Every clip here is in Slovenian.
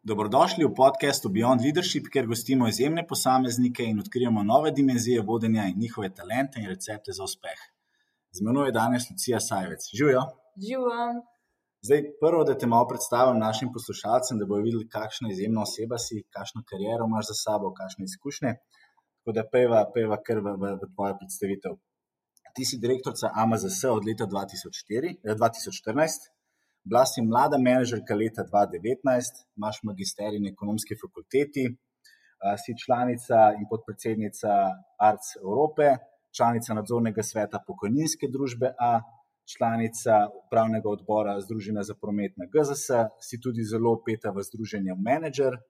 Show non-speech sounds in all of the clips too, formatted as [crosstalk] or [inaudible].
Dobrodošli v podkastu Beyond Leadership, kjer gostimo izjemne posameznike in odkrijemo nove dimenzije vodenja in njihove talente in recepte za uspeh. Z menoj je danes Lucija Sajvec. Živijo. Živijo. Zdaj, prvo, da te malo predstavim našim poslušalcem, da bodo videli, kakšna izjemna oseba si, kakšno kariero imaš za sabo, kakšne izkušnje. Tako da peva, peva kar v, v, v tvojo predstavitev. Ti si direktorica AMZS od leta 2004, 2014. Bila si mlada menedžerka leta 2019, imaš magisterij na ekonomski fakulteti, si članica in podpredsednica Arts Evrope, članica nadzornega sveta pokojninske družbe A, članica upravnega odbora Združenja za promet na GZS, si tudi zelo peta v združenju Manager.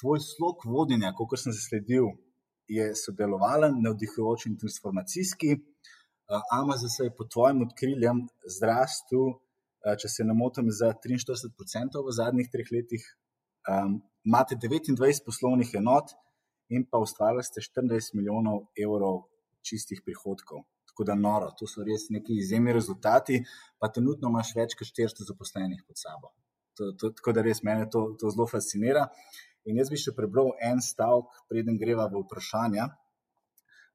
Tvoj slog vodenja, kot sem zasledil, je sodelovalen, navdihujoč in transformacijski. AMZS je pod tvojim odkriljem zrastel. Eh, če se ne motim, za 43% v zadnjih treh letih. Um, imate 29 poslovnih enot in pa ustvarjali ste 14 milijonov evrov čistih prihodkov. Tako da noro, to so res neki izjemni rezultati, pa trenutno imaš več kot 400 zaposlenih pod sabo. To, to, tako da res mene to, to zelo fascinira. In jaz bi še prebral en stavek, preden greva v vprašanja.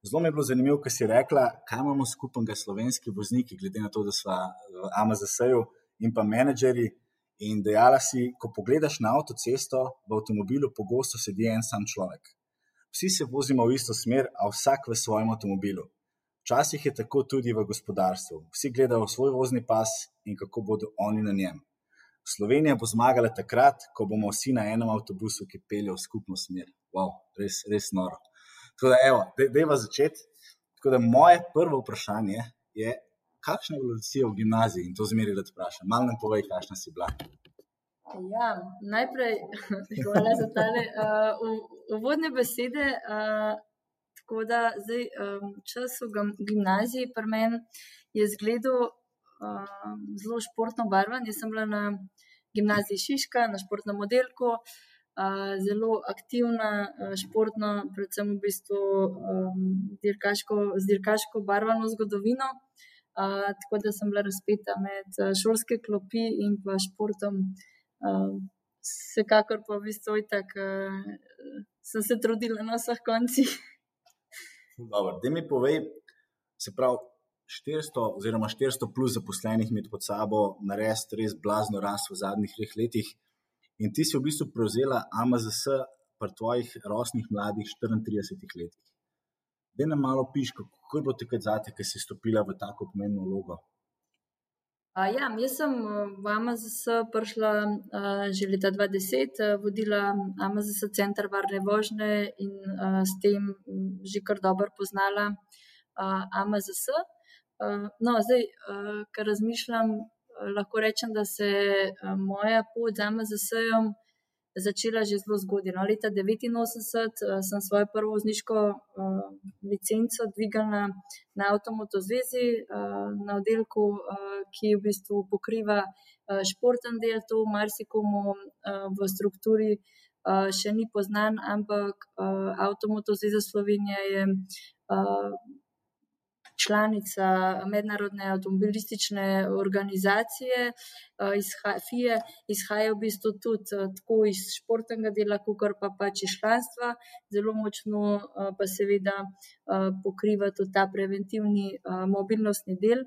Zelo mi je bilo zanimivo, ker si rekla, kaj imamo skupnega slovenski vozniki, glede na to, da smo v AMZS-ju in pa menedžerji. In dejala si, ko pogledaš na avtocesto, v avtomobilu pogosto sedi en sam človek. Vsi se vozimo v isto smer, a vsak v svojem avtomobilu. Včasih je tako tudi v gospodarstvu. Vsi gledajo svoj vozni pas in kako bodo oni na njem. Slovenija bo zmagala takrat, ko bomo vsi na enem avtobusu, ki pelje v skupno smer. Wow, res, res noro. Tako da, evo, dejva začeti. Tako da, moje prvo vprašanje je, kakšna je evolucija v gimnaziji in to zmeri, da vprašam. Malo nam povej, kakšna si bila. Ja, najprej, [laughs] hvala za te uh, uvodne besede. Uh, tako da, zdaj, um, čas v gimnaziji pri meni je zgledal uh, zelo športno barvan. Jaz sem bila na gimnaziji Šiška, na športnem modelku. Uh, zelo aktivna, športna, predvsem v bistvu um, z dirkaško barvano zgodovino. Tako da sem bila razpeta med šolske klopi in pa športom. Vsekakor pa v bistvu uh, sem se trudila na vseh koncih. Da mi povej, se pravi, 400 oziroma 400 plus zaposlenih med pod sabo, narediti res blazno rast v zadnjih treh letih. In ti si v bistvu prevzela AMZS pri tvojih rosnih mladih 34 letih. Da nam malo piš, kako je bilo takrat zate, ki si stopila v tako pomembno vlogo. Uh, ja, jaz sem v AMZS prišla uh, že leta 2010, uh, vodila AMZS center varne vožnje in uh, s tem že kar dobro poznala uh, AMZS. Uh, no, zdaj, uh, kar razmišljam, lahko rečem, da se eh, moja pot za MZS-jem začela že zelo zgodaj. No, leta 1989 eh, sem svojo prvo vozniško uh, licenco dvigala na Avtomoto zvezi, uh, na oddelku, uh, ki v bistvu pokriva uh, športen del, to marsikomu uh, v strukturi. Uh, še ni poznan, ampak uh, Avtomoto zveza Slovenije je uh, članica mednarodne avtomobilistične organizacije, eh, iz FIE, izhaja v bistvu tudi eh, tako iz športnega dela, kot pa pač iz članstva, zelo močno eh, pa seveda pokriva tudi ta preventivni mobilnostni del.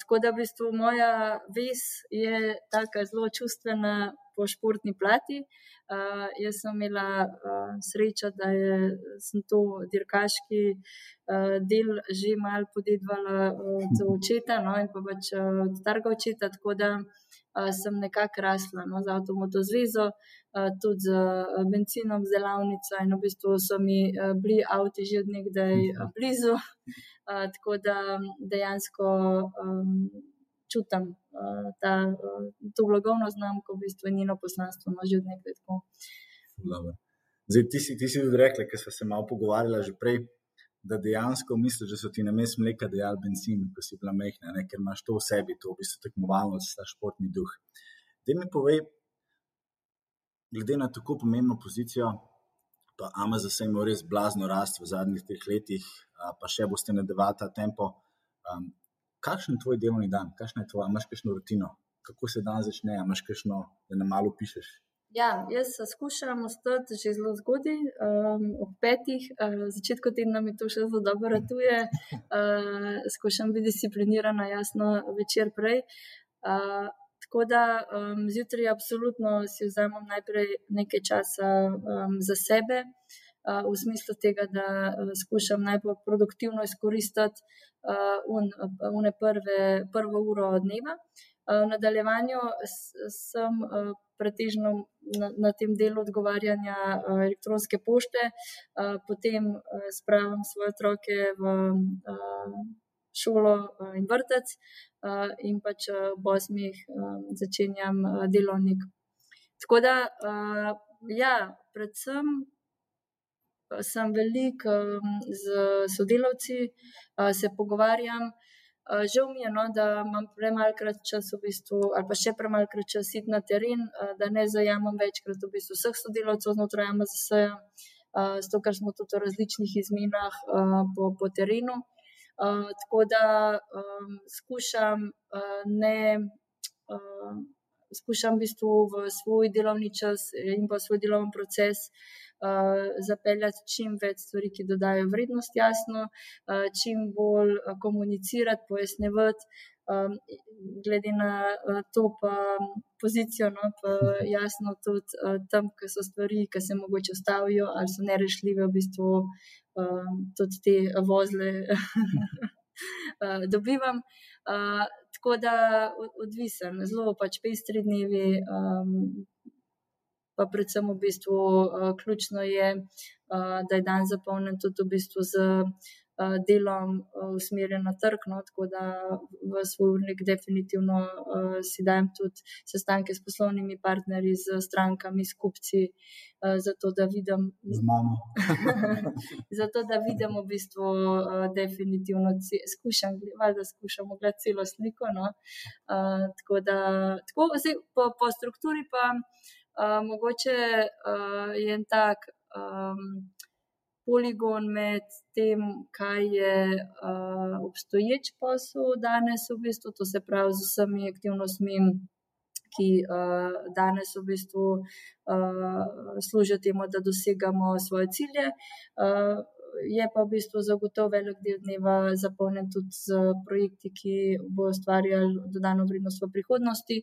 Tako da v bistvu moja ves je taka zelo čustvena po športni plati. Uh, jaz sem imela uh, srečo, da je, sem to dirkaški uh, del že malo podedvala od očeta no, in pa pač od starega očeta, tako da uh, sem nekako rasla no, z avtomoto zvezo, uh, tudi z uh, benzinom, z delavnico in v bistvu so mi uh, bili avti že od nekdaj uh, blizu, uh, tako da dejansko. Um, čutim uh, ta, uh, to blagovno znamko, v bistvu njeno poslanstvo, no, že od nekaj tako. Zdaj, ti si, ti si tudi rekla, ker smo se malo pogovarjali že prej, da dejansko misliš, da so ti na mestu mleka dejali benzin, ko si bila mehna, ne? ker imaš to v sebi, to v bistvu tekmovalnost, ta športni duh. Da mi povej, glede na tako pomembno pozicijo, pa Amazon se imel res blazno rast v zadnjih treh letih, pa še boste nadaljevali ta tempo. Um, kakšen je tvoj delovni dan, kakšna je tvoja, imaš kakšno rutino, kako se dan začne, imaš kakšno, da ne malo pišeš. Ja, jaz skušam ostati že zelo zgodaj, um, ob petih, uh, začetku tedna mi to še zelo dobro ratuje. Uh, skušam biti disciplinirana, jasno, večer prej. Uh, tako da um, zjutraj absolutno si vzamem najprej nekaj časa um, za sebe, uh, v smislu tega, da uh, skušam najbolj produktivno izkoristiti uh, un, une prve, prvo uro dneva. Uh, v nadaljevanju sem. Pretežno na, na tem delu odgovarjanja elektronske pošte, potem spravim svoje otroke v šolo in vrtec, in pač ob osmih začenjam delovnik. Tako da, ja, predvsem. Sem velik um, z sodelavci, uh, se pogovarjam, žal mi je, no, da imam premalkrat čas, v bistvu, ali pa še premalkrat čas iti na teren, da ne zajamem večkrat v bistvu vseh sodelavcev znotraj MZS, uh, zato ker smo tudi v različnih izmenah po, po terenu. Tako da um, skušam ne. Uh, Skušam v bistvu v svoj delovni čas in pa svoj delovni proces uh, zapeljati čim več stvari, ki dodajo vrednost, jasno, uh, čim bolj uh, komunicirati, pojasnjevati. Um, glede na uh, to, pa pozicijo, no, pa jasno tudi uh, tam, ki so stvari, ki se mogoče ustavijo ali so nerešljive, v bistvu uh, tudi te vozle uh, [laughs] dobivam. Uh, tako da odvisen, zelo pač pestri dnevi, um, pa predvsem v bistvu uh, ključno je, uh, da je dan zapolnjen tudi v bistvu z delom uh, usmerjen na trg. No, tako da v svoj urnik definitivno uh, si dajem tudi sestanke s poslovnimi partnerji, z strankami, s kupci, uh, zato da vidim. Z mamo. [laughs] zato da vidim v bistvu uh, definitivno, skušam, da skušam gledati celo sliko. No. Uh, tako da tako, zdaj, po, po strukturi pa. Uh, mogoče uh, je en tak um, poligon med tem, kaj je uh, obstoječ posel danes, v bistvu, to se pravi z vsemi aktivnostmi, ki uh, danes v bistvu uh, služijo temu, da dosegamo svoje cilje. Uh, je pa v bistvu zagotovo velik del dneva zapolnjen tudi z projekti, ki bo ustvarjali dodano vrednost v prihodnosti.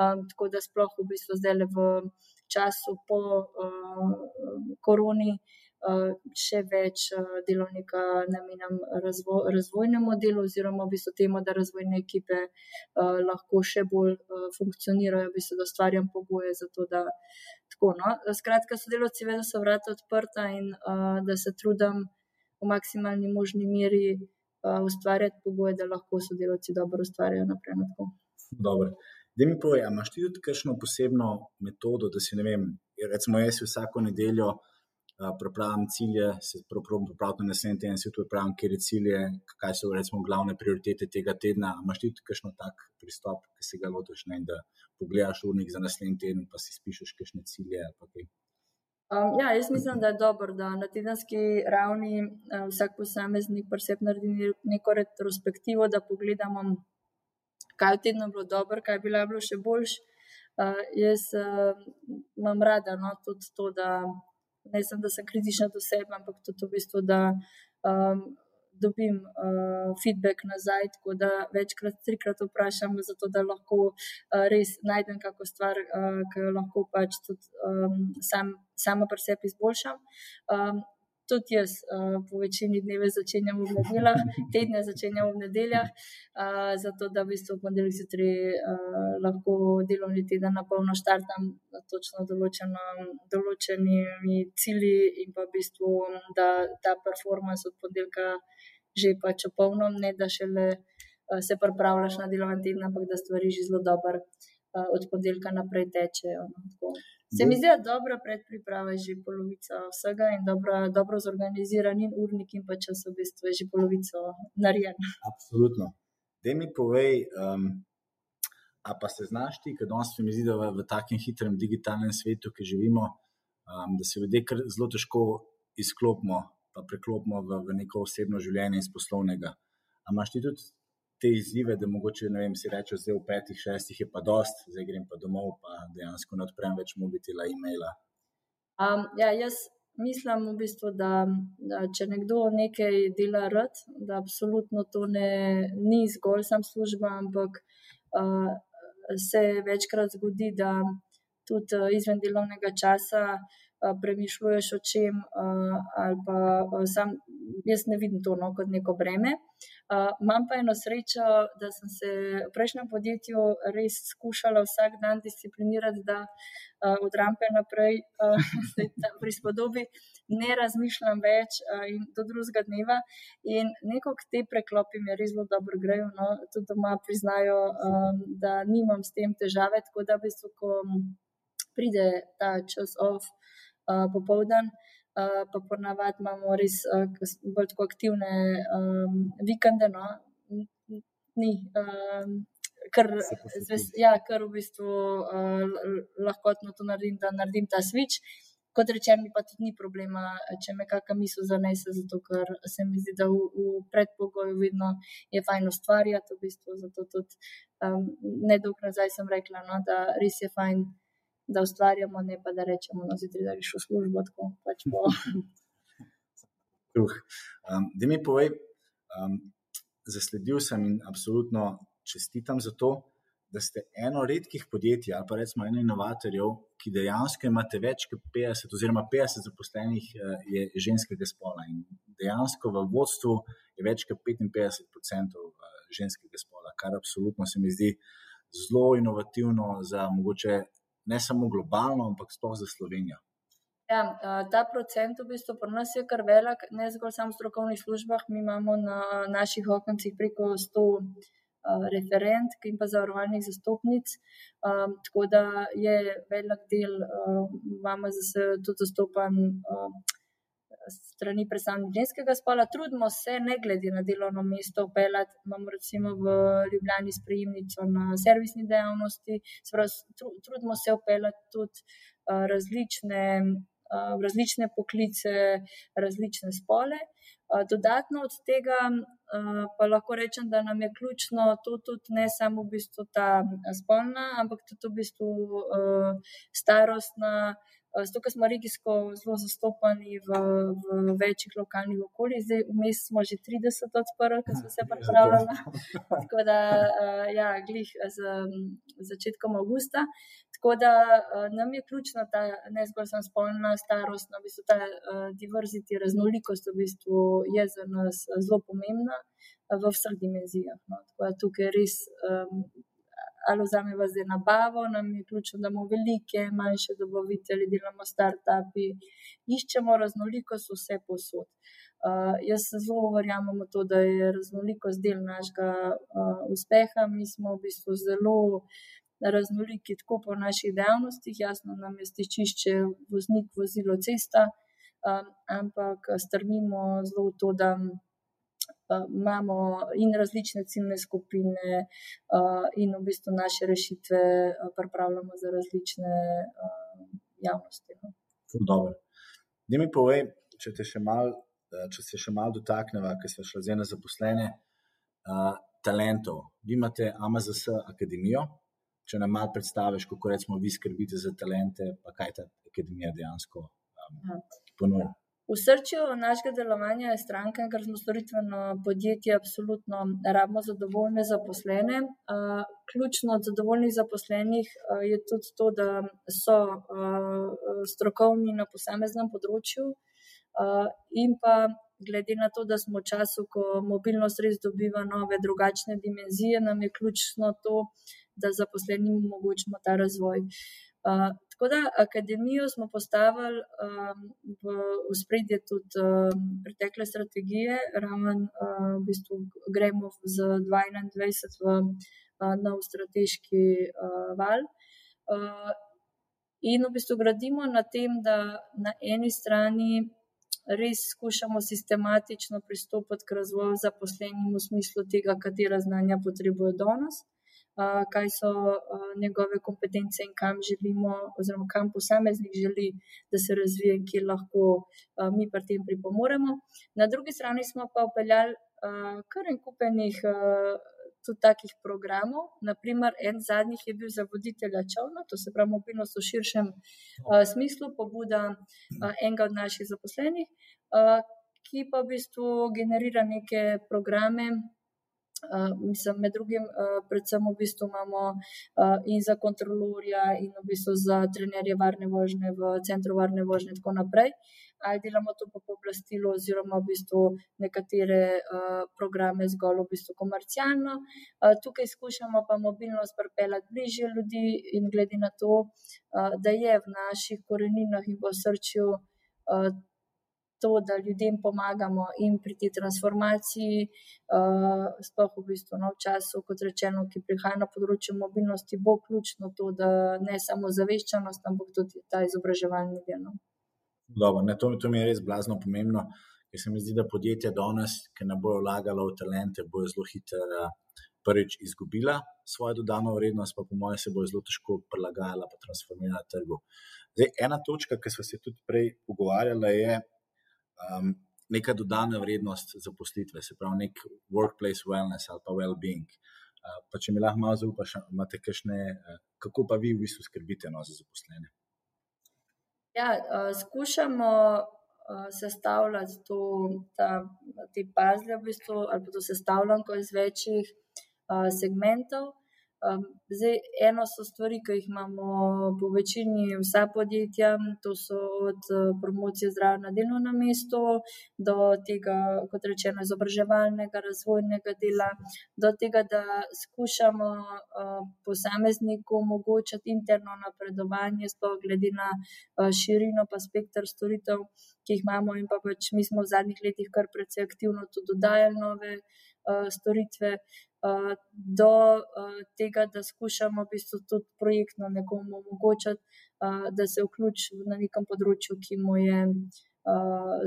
Um, tako da sploh v bistvu zdaj le v času po uh, koroni. Uh, še več uh, delovnika namenjam razvo razvojnemu delu, oziroma v bistvu temu, da razvojne ekipe uh, lahko še bolj funkcionirajo, v bistvu, da ustvarjam pogoje za to, da tako. No. Skratka, sodelovci vedo, so vrata odprta in da se trudim v maksimalni možni meri ustvarjati pogoje, da lahko sodelavci dobro ustvarjajo naprej. Dobro. Da mi povej, imaš ti tudi kakšno posebno metodo, da si ne vem, recimo jaz vsako nedeljo uh, pripravim cilje, se pravim pripraviti na naslednji teden, se tudi pripravim, kje je cilje, kaj so recimo glavne prioritete tega tedna. Imaš ti tudi kakšno tak pristop, ki se ga lotiš, da pogledaš urnik za naslednji teden, pa si spišeš kakšne cilje. Um, ja, jaz mislim, da je dobro, da na tedenski ravni uh, vsak posameznik preseb naredi neko retrospektivo, da pogledamo, kaj v tednu bilo dobro, kaj bi bilo še boljš. Uh, jaz uh, imam rada no, tudi to, da ne sem, da sem kritična do sebe, ampak tudi v bistvu, da um, dobim uh, feedback nazaj, tako da večkrat, trikrat vprašam, zato da lahko uh, res najdem kakšno stvar, uh, ki jo lahko pač tudi um, sam, sama pri sebi izboljšam. Um, Tudi jaz uh, po večini dneve začenjam v nedeljah, tedne začenjam v nedeljah, uh, zato da v bistvu v ponedeljek zjutraj uh, lahko delovni teden na polno štartam, točno določeno, določenimi cilji in pa v bistvu, da ta performance od ponedeljka že pač opolno, ne da šele uh, se pripravljaš na delovni teden, ampak da stvari že zelo dobro uh, od ponedeljka naprej tečejo. No, se mi zdi, da dobra predpriprava je že polovica vsega in dobra, dobro zorganiziran in urnik in pa čas v bistvu je že polovico narejen. Absolutno. Da mi povej, um, a pa se znaš ti, ker danes mi zdi, da v, v takem hitrem digitalnem svetu, ki živimo, um, da se ljudje zelo težko izklopimo pa preklopimo v, v neko osebno življenje iz poslovnega. Ampak ti tudi te izzive, da mogoče ne vem, si rečeš, zdaj v petih, šestih je pa dost, zdaj grem pa domov, pa dejansko ne odprem več mobitela, e-maila. Um, ja, jaz mislim v bistvu, da, da če nekdo nekaj dela rad, da absolutno to ne, ni zgolj sam služba, ampak uh, se večkrat zgodi, da tudi uh, izven delovnega časa uh, premišljuješ o čem, uh, ali pa uh, sam, jaz ne vidim to no, kot neko breme. Imam pa eno srečo, da sem se v prejšnjem podjetju res skušala vsak dan disciplinirati, da uh, od rampe naprej uh, [laughs] pri spodobi ne razmišljam več uh, in do drugega dneva. In neko te preklopi mi res zelo dobro grejo. No? Tudi doma priznajo, um, da nimam s tem težave, tako da v bistvu, ko pride ta čas off uh, popoldan. Eh, pa ponavadi imamo res uh, bolj tako aktivne um, vikende. No? Ni, um, kar, zves, ja, kar v bistvu uh, lahko to naredim, da naredim ta switch. Kot rečem, mi pa tudi ni problema, če me kakšna misel zanese, zato ker se mi zdi, da v, v predpogoju vedno je fajn ustvarjati. V bistvu, zato tudi um, nedolgo nazaj sem rekla, no, da res je fajn da ustvarjamo, ne pa da rečemo, da no, si treba reči v službo. Tako, pač uh, um, da mi povej, um, zasledil sem in absolutno čestitam za to, da ste eno redkih podjetij ali pa recimo eno inovatorjev, ki dejansko imate več kot 50 oziroma 50 zaposlenih uh, je ženskega spola in dejansko v vodstvu je več kot 55 odstotkov uh, ženskega spola, kar absolutno se mi zdi zelo inovativno za mogoče ne samo globalno, ampak sploh za Slovenijo. Ja, ta procent v bistvu pri nas je kar velik, ne zgolj samo v strokovnih službah. Mi imamo na naših oknicah preko 100 referentk in pa zavarovalnih zastopnic, tako da je velik del, imamo tudi zastopan strani predstavnika ženskega spola. Trudimo se, ne glede na delovno mesto, upeljati. Imamo recimo v Ljubljani sprejemnico na servisni dejavnosti, sprav, trudimo se upeljati tudi uh, različne, uh, različne poklice, različne spole. Dodatno od tega pa lahko rečem, da nam je ključno to tudi ne samo v bistvu ta spolna, ampak tudi v bistvu starostna, zato ker smo regijsko zelo zastopani v, v večjih lokalnih okoljih. Zdaj, vmes smo že 30 odprli, ker smo se pripravljali. [laughs] Tako da, uh, ja, glih z, začetkom avgusta. Tako da uh, nam je ključna ta ne zgolj samo spolna starost, no, v bistvu ta diverziti, raznolikost v bistvu je za nas zelo pomembna v vseh dimenzijah. No. Tako da tukaj res. Um, ali vzamemo zdaj nabavo, nam je ključno, da imamo velike, manjše dobavitelje, delamo start-upi, iščemo raznolikost vse posod. Uh, jaz zelo verjamem v to, da je raznolikost del našega uh, uspeha. Mi smo v bistvu zelo raznoliki, tako po naših dejavnostih, jasno, nam je stičišče, voznik, vozilo, cesta, um, ampak strmimo zelo v to, da imamo in različne ciljne skupine, in v bistvu naše rešitve pripravljamo za različne javnosti. No. Dobro. Da mi povej, če, mal, če se še malo dotaknemo, ker smo šli zdaj na zaposlene, uh, talentov. Vi imate AMZS akademijo. Če nam malo predstaviš, kako recimo vi skrbite za talente, pa kaj ta akademija dejansko um, ponuja. V srčju našega delovanja je stranka, ker smo storitveno podjetje, absolutno rabimo zadovoljne zaposlene. Ključno od zadovoljnih zaposlenih je tudi to, da so strokovni na posameznem področju in pa glede na to, da smo v času, ko mobilnost res dobiva nove, drugačne dimenzije, nam je ključno to, da zaposlenim omogočimo ta razvoj. Tako da akademijo smo postavili um, v, v spredje tudi um, pretekle strategije, raven uh, v bistvu gremo z 2021 v uh, nov strateški uh, val. Uh, in v bistvu gradimo na tem, da na eni strani res skušamo sistematično pristopiti k razvoju zaposlenim v smislu tega, katera znanja potrebujejo danes kaj so njegove kompetence in kam želimo, oziroma kam posameznik želi, da se razvije, ki lahko mi pri tem pripomoremo. Na drugi strani smo pa upeljali kar en kupenih tudi takih programov. Naprimer, en zadnjih je bil za voditelja čovna, to se pravi mobilnost v širšem uh, smislu, pobuda uh, enega od naših zaposlenih, uh, ki pa v bistvu generira neke programe, mislim, med drugim, predvsem v bistvu imamo in za kontrolorja, in v bistvu za trenerje varne vožnje v centru varne vožnje, in tako naprej. Ali delamo to po pooblastilu, oziroma v bistvu nekatere uh, programe zgolj v bistvu komercialno. Uh, tukaj skušamo pa mobilnost pripeljati bližje ljudi, in glede na to, uh, da je v naših koreninah in v srčju uh, to, da ljudem pomagamo in pri tej transformaciji, uh, sploh v bistvu no, v času, kot rečeno, ki prihaja na področju mobilnosti, bo ključno to, da ne samo zaveščanost, ampak tudi ta izobraževalni del. No. Dobro, ne, to, to mi je res blazno pomembno, ker se mi zdi, da podjetja danes, ki ne bojo vlagala v talente, bojo zelo hitro. Prvič izgubila svojo dodano vrednost, pa po mojem se bo zelo težko prilagajala, pa transformirala na trgu. Zdaj, ena točka, ki smo se tudi prej pogovarjali, je, um, neka dodana vrednost zaposlitve, se pravi, nek workplace wellness ali pa well-being. Uh, pa če mi lahko malo zaupaš, imate kakšne, uh, kako pa vi v bistvu skrbite no, za zaposlene? Ja, uh, skušamo uh, sestavljati to, ta, te pazle, v bistvu, ali pa to sestavljanko iz večjih uh, segmentov. Zdaj, eno so stvari, ki jih imamo po večini vsa podjetja, to so od uh, promocije zdravja na delovnem mestu do tega, kot rečeno, izobraževalnega, razvojnega dela, do tega, da skušamo uh, posamezniku omogočati interno napredovanje, sploh glede na uh, širino pa spektr storitev, ki jih imamo, in pa pač mi smo v zadnjih letih kar precej aktivno tudi dodajali nove. Uh, storitve, uh, do uh, tega, da skušamo v bistvu tudi projektno nekomu omogočati, uh, da se vključi na nekem področju, ki mu je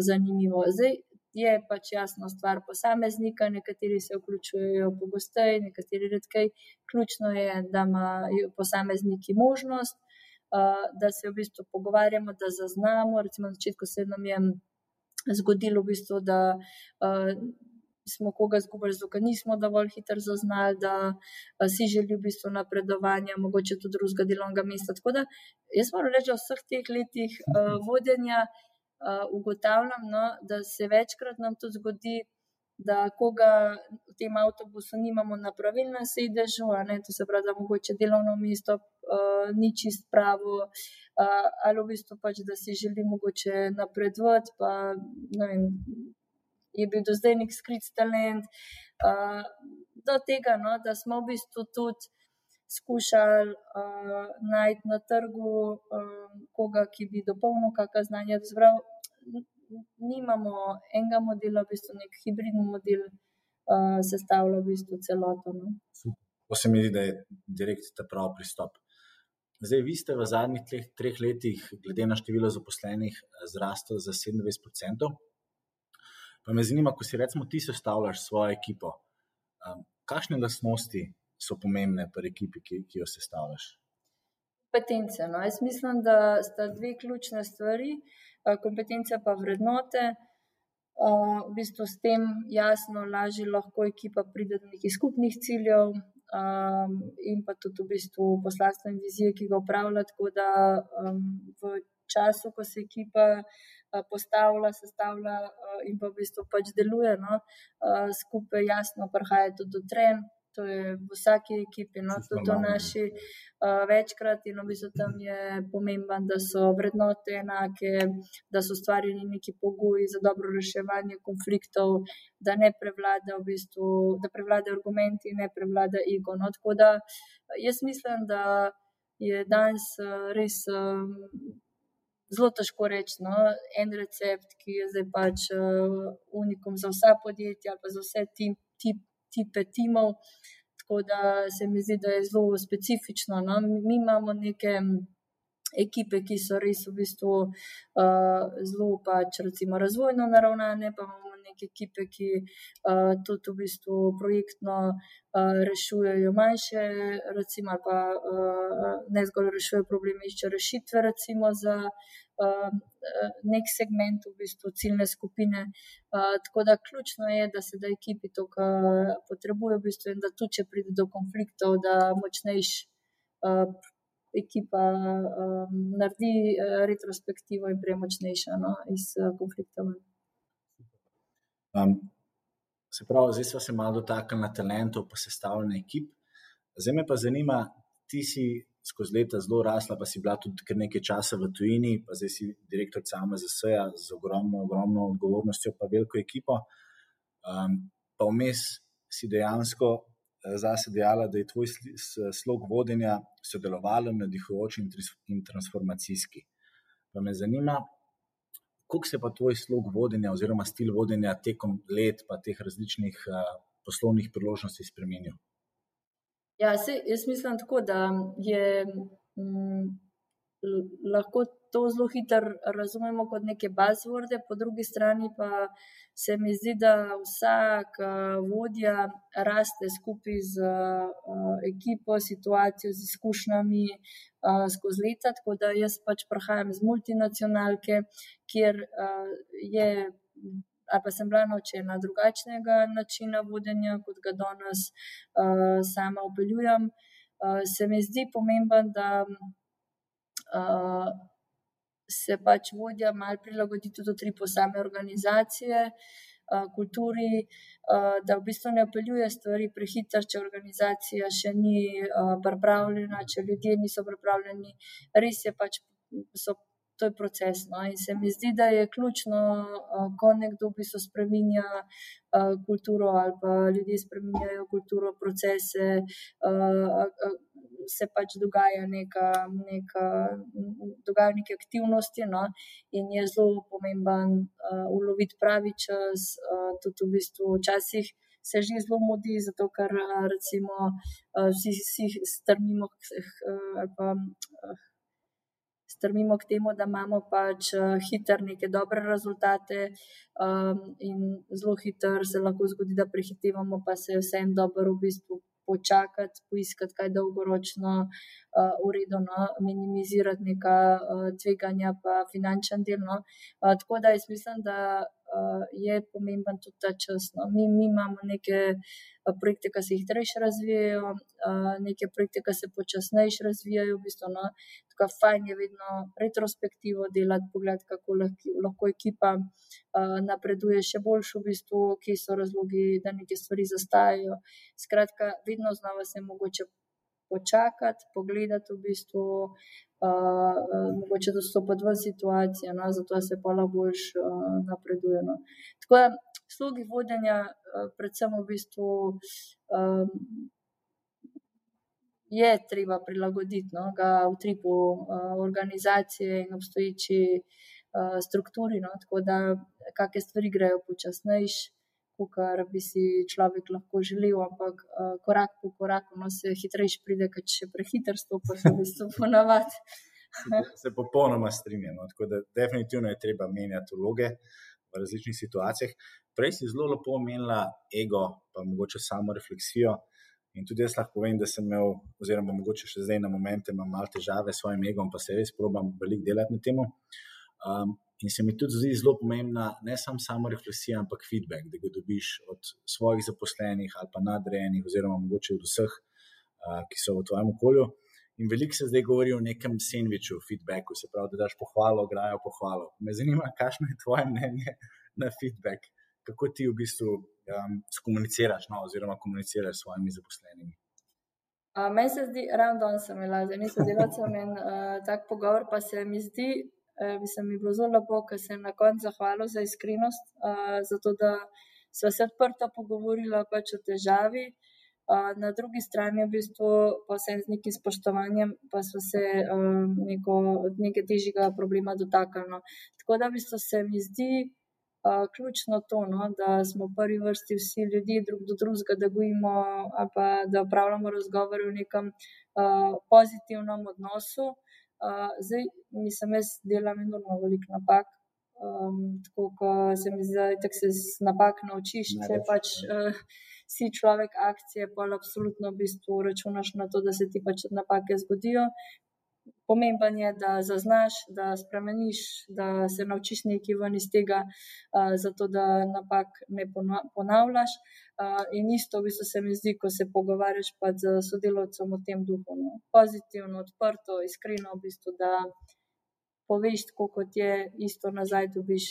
zanimivo. Zdaj je pač jasno stvar posameznika, nekateri se vključujejo pogosteje, nekateri redkej. Ključno je, da imajo posamezniki možnost. Da se v bistvu pogovarjamo, da zaznamo. Recimo, na začetku se nam je zgodilo, v bistvu, da smo koga izgubili, zato ker nismo dovolj hitro zaznali, da si želi v bistvu napredovanja, mogoče tudi drugega delovnega mesta. Tako da jaz moram reči, da v vseh teh letih uh, vodenja uh, ugotavljam, no, da se večkrat nam tudi zgodi. Da, koga v tem avtobusu nimamo na pravilnem sedežu, to se pravi, da mogoče delovno mesto uh, ni čist pravo, uh, ali v bistvu pač, da si želi mogoče napredovati, pa ne vem, je bil do zdaj nek skrit talent. Uh, do tega, no, da smo v bistvu tudi skušali uh, najti na trgu uh, koga, ki bi dopolnil kakšno znanje. Zbrav, nimamo enega modela, v bistvu nek hibridni model, uh, sestavlja v bistvu celoto. No. To se mi zdi, da je direkt ta pravi pristop. Zdaj, vi ste v zadnjih treh, treh letih, glede na število zaposlenih, zrasli za 27%. Pa me zanima, ko si recimo ti sestavljaš svojo ekipo, um, kakšne lastnosti so pomembne pri ekipi, ki, ki jo sestavljaš? Kompetence. No? Jaz mislim, da sta dve ključne stvari, kompetence pa vrednote. Uh, v bistvu s tem jasno, lažje lahko ekipa pride do nekih skupnih ciljev, um, in pa tudi v bistvu poslanstvo in vizije, ki ga upravlja. Tako da um, v času, ko se ekipa postavlja, sestavlja in pa v bistvu pač deluje no, skupaj, jasno, prihaja tudi do tren. To je v vsaki ekipi, no, tudi v naši, uh, večkrat, in v bistvu tam je pomemben, da so vrednote enake, da so stvarjeni neki pogoji za dobro reševanje konfliktov, da ne prevlada, v bistvu, da prevlada argumenti, ne prevlada ego. No, tako da jaz mislim, da je danes res. Zelo težko reči. No? En recept, ki je zdaj pač uh, unikum za vsa podjetja, pa za vse tim, tip, tipe timov. Tako da se mi zdi, da je zelo specifično. No? Mi, imamo neke ekipe, ki so res v bistvu uh, zelo pač, recimo, razvojno naravnane, pa imamo neke ekipe, ki uh, tudi v bistvu projektno uh, rešujejo manjše, recimo, pa uh, ne zgolj rešujejo probleme, iščejo rešitve, recimo za uh, nek segment, v bistvu ciljne skupine. Uh, tako da ključno je, da se da ekipi to, kar potrebuje, v bistvu, in da tudi, če pride do konfliktov, da močnejši. Uh, ekipa um, naredi uh, retrospektivo in premočnejša no, iz uh, konflikta. Um, se pravi, zdaj smo se malo dotaknili na talentov, pa sestavljanje ekip. Zdaj me pa zanima, ti si skozi leta zelo rasla, pa si bila tudi kar nekaj časa v tujini, pa zdaj si direktor sama za SEA z ogromno, ogromno odgovornostjo, pa veliko ekipo. Um, pa vmes si dejansko zase dejala, da je tvoj slog vodenja sodelovalen, nadihujoč in transformacijski. Pa me zanima, kako se pa tvoj slog vodenja oziroma stil vodenja tekom let, pa teh različnih uh, poslovnih priložnosti spremenil? Ja, se, jaz mislim tako, da je. Mm, lahko to zelo hitro razumemo kot neke buzzworde, po drugi strani pa se mi zdi, da vsak vodja raste skupaj z ekipo, situacijo, z izkušnjami skozi leta. Tako da jaz pač prihajam iz multinacionalke, kjer je. Ali pa sem bila naučena drugačnega načina vodenja, kot ga danes uh, sama upeljujem. Uh, se mi zdi pomemben, da uh, se pač vodja malo prilagodi tudi tri posame organizacije, uh, kulturi, uh, da v bistvu ne opeljuje stvari prehitro, če organizacija še ni uh, pripravljena, če ljudje niso pripravljeni. Res je pač. So to je proces. No? In se mi zdi, da je ključno, ko nekdo bi se spremenja kulturo ali pa ljudje spremenjajo kulturo, procese, se pač dogaja neka, neka, dogaja neke aktivnosti no? in je zelo pomemben uloviti pravi čas, tudi v bistvu včasih. Se že zelo mudi, zato ker recimo, vsi, vsi strmimo k, k, strmimo k temu, da imamo pač uh, hitro neke dobre rezultate, um, in zelo hitro se lahko zgodi, da prehitevamo, pa se vsem dobro v bistvu počakati, poiskati kaj dolgoročno uh, uredno, minimizirati neka uh, tveganja, pa finančen del. No. Uh, tako da jaz mislim, da je pomemben tudi ta čas. No. Mi, mi imamo neke uh, projekte, ki se hitreje razvijajo, uh, neke projekte, ki se počasneje razvijajo. V bistvu, no. Tako fajn je vedno retrospektivo delati, pogledati, kako lahko, lahko ekipa uh, napreduje še boljše, v bistvu, kje so razlogi, da neke stvari zastajajo. Skratka, vedno znova se je mogoče počakati, pogledati v bistvu. Uh, mogoče dostopati v situacijo, no, zato se pa lahko bolj uh, napreduje. No. Tako da, slogi vodenja, uh, predvsem v bistvu, um, je treba prilagoditi no, v tripu uh, organizacije in obstoječi uh, strukturi. No, tako da, kakšne stvari grejo počasnejš, kot bi si človek lahko želel, ampak uh, korak po koraku no, se hitreje pride, ker če prehiter stopiš, v bistvu [laughs] ponavadi. Se, se popolnoma strinjam. No. Tako da, definitivno je treba menjati vloge v različnih situacijah. Prej si zelo lepo omenila ego, pa mogoče samo refleksijo. In tudi jaz lahko povem, da sem imel, oziroma mogoče še zdaj na momente, imam malo težave s svojim egom, pa se res probujem veliko delati na tem. Um, in se mi tudi zdi zelo pomembna ne samo samo refleksija, ampak feedback, da ga dobiš od svojih zaposlenih ali pa nadrejenih, oziroma mogoče od vseh, ki so v tvojem okolju. In veliko se zdaj govori o nekem sandviču, feedbacku, se pravi, da daš pohvalo, grajo pohvalo. Me zanima, kakšno je tvoje mnenje na feedback, kako ti v bistvu um, skomuniciraš, no, oziroma komuniciraš s svojimi zaposlenimi. Uh, meni se zdi, ravno danes sem imela z enim sodelavcem in uh, tak pogovor, pa se mi zdi, da uh, bi mi bilo zelo lepo, ker sem na koncu zahvalila za iskrenost, uh, zato da smo se odprto pogovorili pač o težavi. Uh, na drugi strani, v bistvu, pa sem z nekim spoštovanjem, pa smo se um, neko, nekaj težjega problema dotaknili. No. Tako da, v bistvu, se mi zdi, ključno to, no, da smo v prvi vrsti vsi ljudje drug do drugega, da gojimo pa da upravljamo razgovore v nekem uh, pozitivnem odnosu. Uh, zdaj, mislim, jaz delam enormno veliko napak um, tako kot se mi zdi, da se z napak naučiš, če pač uh, si človek akcije, pa absolutno v bistvu računaš na to, da se ti pač napake zgodijo. Pomemben je, da zaznaš, da spremeniš, da se naučiš nekaj ven iz tega, uh, zato da napak ne ponavljaš. Uh, in isto, v bistvu, se mi zdi, ko se pogovarjaš z sodelavcem v tem duhu. No. Pozitivno, odprto, iskreno, v bistvu, da poveš, tako kot je, isto nazaj dobiš.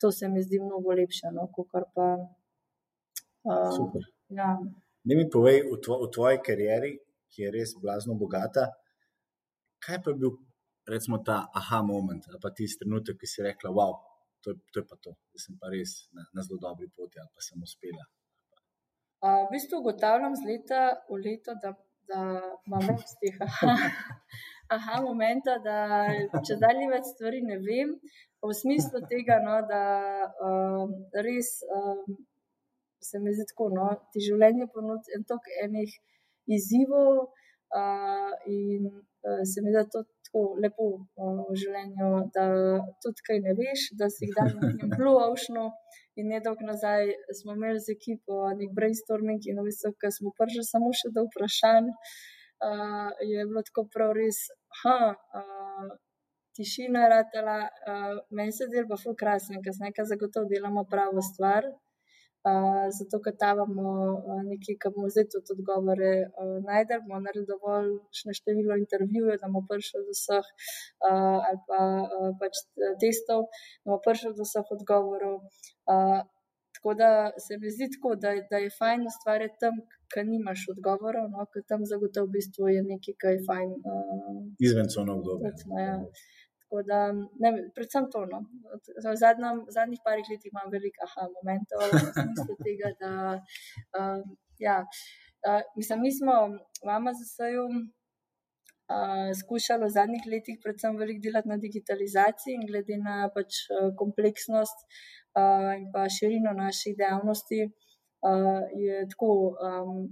To se mi zdi mnogo lepše, no, kot pa. Uh, Super. Ja. Ne mi povej v, tvo, v tvoji karieri, ki je res blazno bogata, kaj pa je bil recimo, ta aha moment, ali pa tisti trenutek, ki si rekla, wow, to je, to je pa to, da sem pa res na, na zelo dobri poti ali pa sem uspela. Uh, v bistvu ugotavljam z leta v leto, da, da imam več teh [laughs] aha, momenta, da če zdaj več stvari ne vem, v smislu tega, no, da um, res um, se mi zdi tako, da no, ti življenje ponudi en tok enih izzivov uh, in uh, se mi zdi to tako lepo uh, v življenju, da tudi kaj ne veš, da si kdaj nekaj [laughs] pluavšno. In ne dolgo nazaj smo imeli z ekipo nek brainstorming in v bistvu, ker smo prvi samo še do vprašanj uh, je bilo tako prav res, ha, uh, tišina je ratela, uh, meni se zdelo pa ful krasno, ker smo nekaj zagotovo delamo pravo stvar. Zato, ker tavamo nekaj, kar bomo zdaj tudi odgovore najdel, bomo naredili dovolj število intervjujev, da bomo prišli do vseh ali pa pač testov, da bomo prišli do vseh odgovorov. Tako da se mi zdi tako, da, da je fajn ustvarjati tam, ki nimaš odgovorov, no, ker tam zagotovo v bistvu je nekaj, kar je fajn. Uh, Izven cone obdobja. Ja. Tako da, ne, predvsem to. No. V zadnjem, zadnjih parih letih imam veliko aha momentov, v smislu tega, da uh, ja, uh, mislim, mi smo v Amazonu uh, skušali v zadnjih letih predvsem veliko delati na digitalizaciji in glede na pač, uh, kompleksnost uh, in pa širino naših dejavnosti uh, je tako um,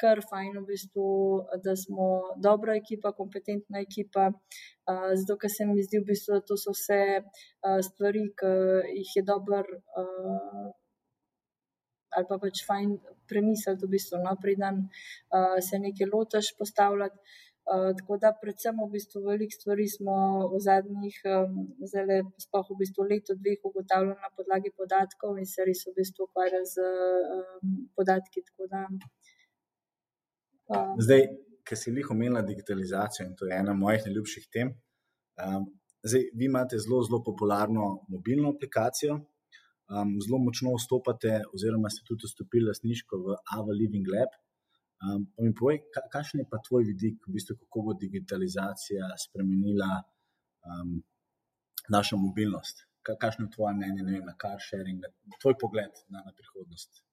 kar fajn, v bistvu, da smo dobra ekipa, kompetentna ekipa. Zato, ker se mi zdi, v bistvu, da to so vse stvari, ki jih je. Uh, Ali pa pač fajn premisliti, v bistvu, no, preden se nekaj lotiš postavljati. Uh, tako da, predvsem, v bistvu, veliko stvari smo v zadnjih, um, zelo, sploh v bistvu, leto, dveh ugotavljali na podlagi podatkov in se res v bistvu ukvarjali z um, podatki. Tako da, Zdaj, ker si jih omenila digitalizacijo in to je ena mojih najljubših tem. Um, zdaj, vi imate zelo, zelo popularno mobilno aplikacijo, um, zelo močno vstopate, oziroma ste tudi vstopili lasniško v Ava Living Lab. Um, mi povej, kakšen je pa tvoj vidik, v bistvu, kako bo digitalizacija spremenila um, našo mobilnost? Kakšno je tvoje mnenje vem, na car sharing, na tvoj pogled na, na prihodnost?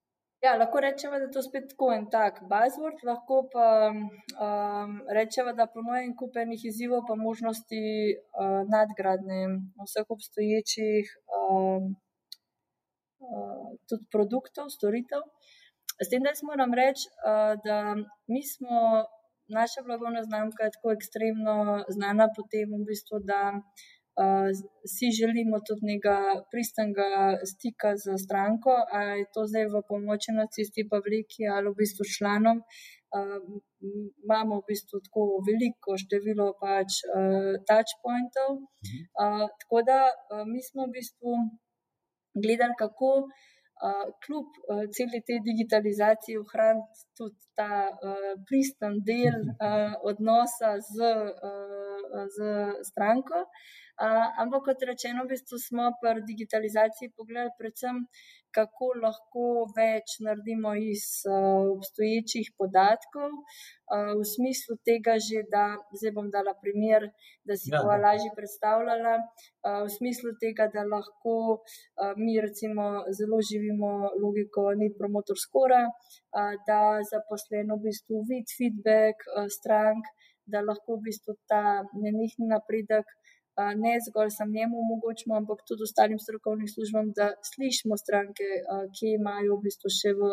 Ja, lahko rečemo, da je to spet tako en tak buzzword, lahko pa um, rečemo, da ponuja en kup enih izzivov, pa možnosti uh, nadgradnje vseh obstoječih um, uh, tudi produktov, storitev. S tem, da moram reči, uh, da mi smo, naša blagovna znamka je tako ekstremno znana po tem, v bistvu, da si želimo tudi nekega pristnega stika z stranko, ali je to zdaj v pomoči nacisti, pa veliki ali v bistvu članom. Uh, imamo v bistvu tako veliko število pač uh, touchpointov. Uh, tako da uh, mi smo v bistvu gledali, kako uh, kljub uh, celi tej digitalizaciji ohraniti tudi ta uh, pristen del uh, odnosa z, uh, z stranko. Ampak, kot rečeno, v bistvu smo pri digitalizaciji pogledali predvsem, kako lahko več naredimo iz uh, obstoječih podatkov, uh, v smislu tega, že, da zdaj bom dala primer, da si ja, bo lažje predstavljala, uh, v smislu tega, da lahko uh, mi recimo zelo živimo logiko ni promotor skora, uh, da zaposleno v bistvu vid feedback uh, strank, da lahko v bistvu ta nenehni napredek ne zgolj sam njemu omogočimo, ampak tudi ostalim strokovnim službam, da slišimo stranke, ki imajo v bistvu še v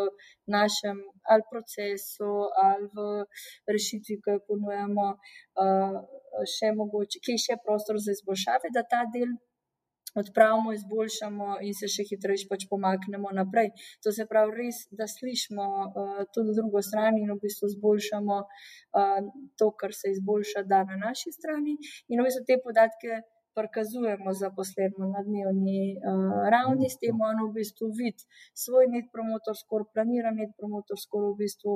našem ali procesu ali v rešitvi, ki jo ponujemo, še mogoče, ki je še prostor za izboljšave, da ta del odpravimo, izboljšamo in se še hitreje pač pomaknemo naprej. To se pravi, res, da slišimo uh, tudi drugo stran in v bistvu izboljšamo uh, to, kar se izboljša da na naši strani, in v bistvu te podatke. Prikazujemo zaposlenim na dnevni uh, ravni, s tem ono v bistvu vidi svoj net promotor, skoro planira net promotor, skoro v bistvu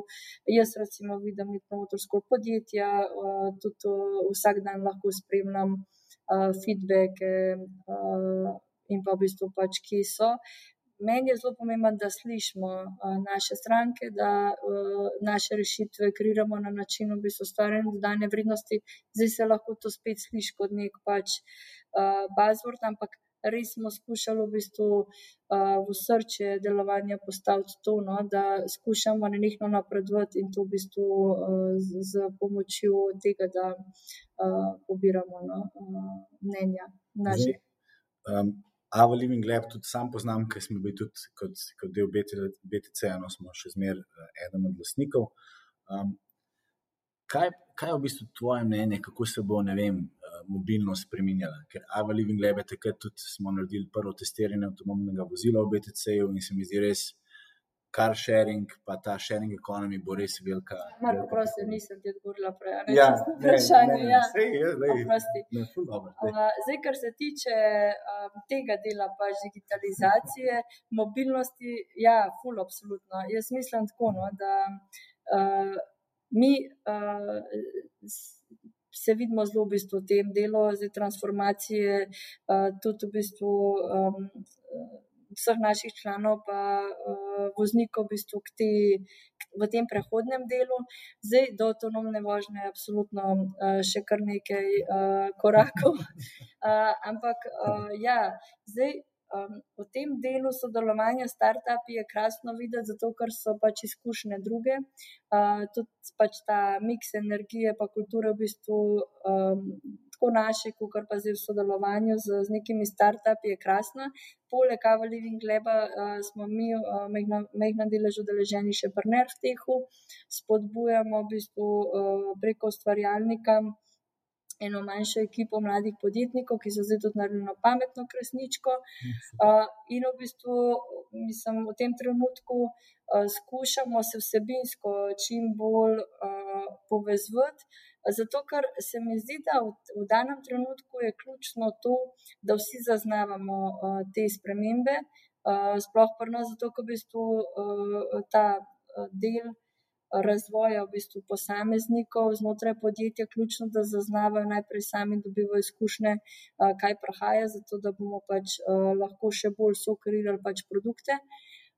jaz, recimo, vidim net promotor, skoro podjetja, uh, tudi uh, vsak dan lahko spremljam feedbacke uh, in pa v bistvu pač, ki so. Meni je zelo pomembno, da slišimo uh, naše stranke, da uh, naše rešitve kreiramo na način, v bistvu, ustvarjanja dodane vrednosti. Zdaj se lahko to spet sliši kot nek pač uh, buzzword, ampak res smo skušali v bistvu uh, v srce delovanja postaviti to, no, da skušamo nenehno napredovati in to v bistvu uh, z, z pomočjo tega, da uh, pobiramo no, uh, mnenja naših. Um, Ava Living Lab tudi sam poznam, ker smo bili tudi kot, kot del BTC, no smo še zmeraj eden od lasnikov. Um, kaj, kaj je v bistvu tvoje mnenje, kako se bo, ne vem, mobilnost spremenjala. Ker Ava Living Lab je takrat tudi smo naredili prvo testiranje avtonomnega vozila v BTC-ju in se mi zdi res. Car sharing, pa ta sharing economy bo res velika. Malo prosim, nisem ti odgovorila prej. Ne, ja, vprašanje. Ja, ne, Zdaj, kar se tiče um, tega dela, pa digitalizacije, mobilnosti, ja, full, absolutno. Jaz mislim tako, no, da uh, mi uh, se vidimo zelo v bistvu v tem delu, zdaj transformacije, uh, tudi v bistvu um, vseh naših članov, pa uh, voznikov v, bistvu te, v tem prehodnem delu. Zdaj do avtonomne vožnje je absolutno uh, še kar nekaj uh, korakov. Uh, [laughs] ampak uh, ja, zdaj. Um, v tem delu sodelovanja s startupi je krasno videti, zato ker so pač izkušnje druge. Uh, tudi pač ta miks energije, pa kulture v bistvu um, naše, kot pa zdaj v sodelovanju z, z nekimi startupi je krasna. Poleg Ava Living Leba uh, smo mi, uh, mehna delež udeleženi še pri Nervtehu, spodbujamo v bistvu uh, preko ustvarjalnika eno manjšo ekipo mladih podjetnikov, ki so zdaj tudi naredili pametno kresničko. Uh, in v bistvu, mislim, v tem trenutku uh, skušamo se vsebinsko čim bolj uh, povezati. Zato, ker se mi zdi, da v, v danem trenutku je ključno to, da vsi zaznavamo uh, te spremembe, uh, sploh pa nas, zato, ker v bistvu uh, ta del razvoja v bistvu posameznikov znotraj podjetja, ključno, da zaznavajo najprej sami, dobivajo izkušnje, kaj prahaja, zato da bomo pač lahko še bolj sokreirali pač produkte.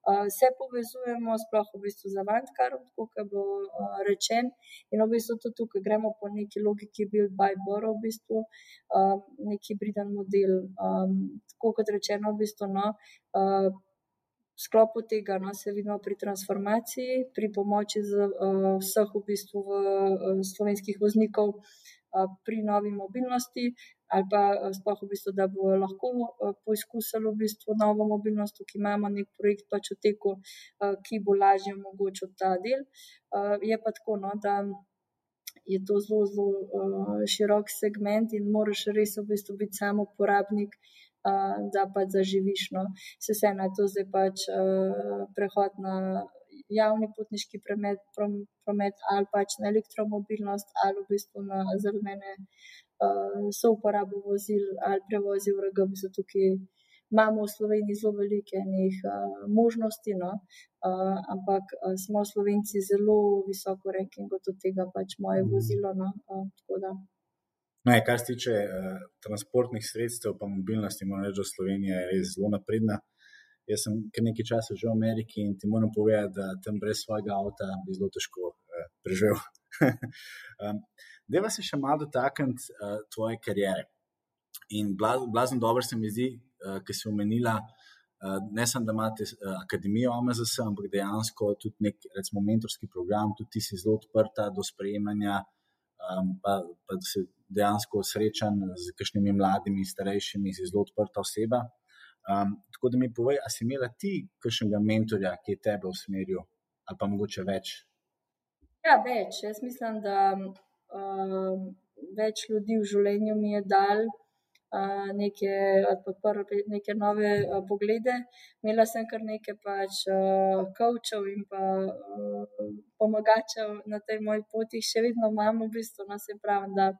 Vse povezujemo, sploh v bistvu z avantgarom, kot je bilo rečeno, in v bistvu tudi tukaj gremo po neki logiki build by borrow, v bistvu neki briden model. Tako kot rečeno, v bistvu no, sklopu tega no, se vidimo pri transformaciji, pri pomoči z, uh, vseh v bistvu v, uh, slovenskih voznikov uh, pri novi mobilnosti, ali pa uh, sploh v bistvu, da bo lahko uh, poizkusili v bistvu novo mobilnost, ki imamo nek projekt pač v teku, uh, ki bo lažje omogočil ta del. Uh, je pa tako, no, da. Je to zelo, zelo uh, širok segment, in moraš res v bistvu biti samo uporabnik, uh, da pač zaživiš. No. Se vse na to zdaj pač prehod na javni potniški promet, promet ali pač na elektromobilnost ali v bistvu na zelene so uporabo vozil ali prevozi v RG, bi se tukaj. Imamo v Sloveniji zelo velike njih, uh, možnosti, no? uh, ampak uh, smo Slovenci zelo visoko kot od tega pač moje vozilo. No? Uh, Je, kar se tiče uh, transportnih sredstev, pa mobilnosti, moram reči, da Slovenija je res zelo napredna. Jaz sem kar nekaj časa že v Ameriki in ti moram povedati, da tam brez svojega avta bi zelo težko uh, preživel. [laughs] um, Deva se še malo dotakniti uh, tvoje kariere. In blazno dobro se mi zdi, uh, ker si omenila, uh, ne samo da imate uh, akademijo AMZS, ampak dejansko tudi nek recimo, mentorski program, tudi ti si zelo odprta do sprejemanja um, pa, pa da se dejansko srečam z kakšnimi mladimi, starejšimi, zelo odprta oseba. Um, tako da mi povej, ali si imela ti kakšnega mentorja, ki je tebe usmeril, ali pa mogoče več? Ja, več. Jaz mislim, da um, več ljudi v življenju mi je dal. neke, podprl neke nove poglede. Imela sem kar nekaj pač kavčev in pa pomagačev na tej moji poti, še vedno imam v bistvu, no se pravi, da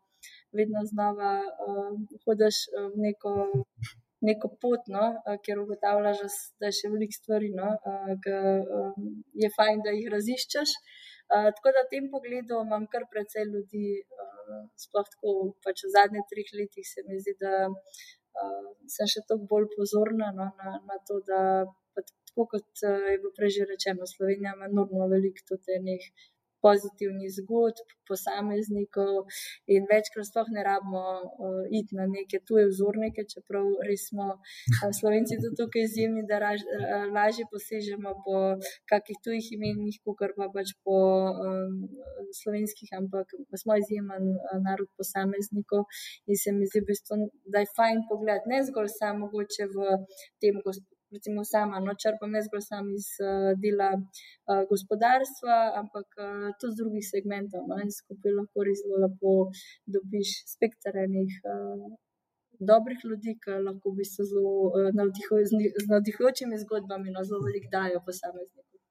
vedno znova hodiš v neko. Neko pot, no, ker ugotavljaš, da je še veliko stvari, no, ki je fajn, da jih raziščeš. tako da v tem pogledu imam kar precej ljudi, sploh tako pač v zadnjih treh letih se mi zdi, da sem še toliko bolj pozorna, no, na, na to, da tako kot je bilo prej že rečeno, Slovenija ima enormno veliko tudi enih pozitivnih zgodb posameznikov in večkrat sploh ne rabimo iti na neke tuje vzornike, čeprav res smo Slovenci tudi tukaj izjemni, da lažje posežemo po kakih tujih imenih, kakor pa pač po slovenskih, ampak smo izjemen narod posameznikov in se mi zdi v bistvu, da je fajn pogledati, ne zgolj samo mogoče v tem recimo sama, no, črpam ne zgolj samo iz dela gospodarstva, ampak tudi iz drugih segmentov, no, in skupaj lahko res zelo lepo dobiš spekter enih dobrih ljudi, ke lahko v bistvu zelo z navdihujočimi zgodbami, no, zelo veliko dajo posamezniku.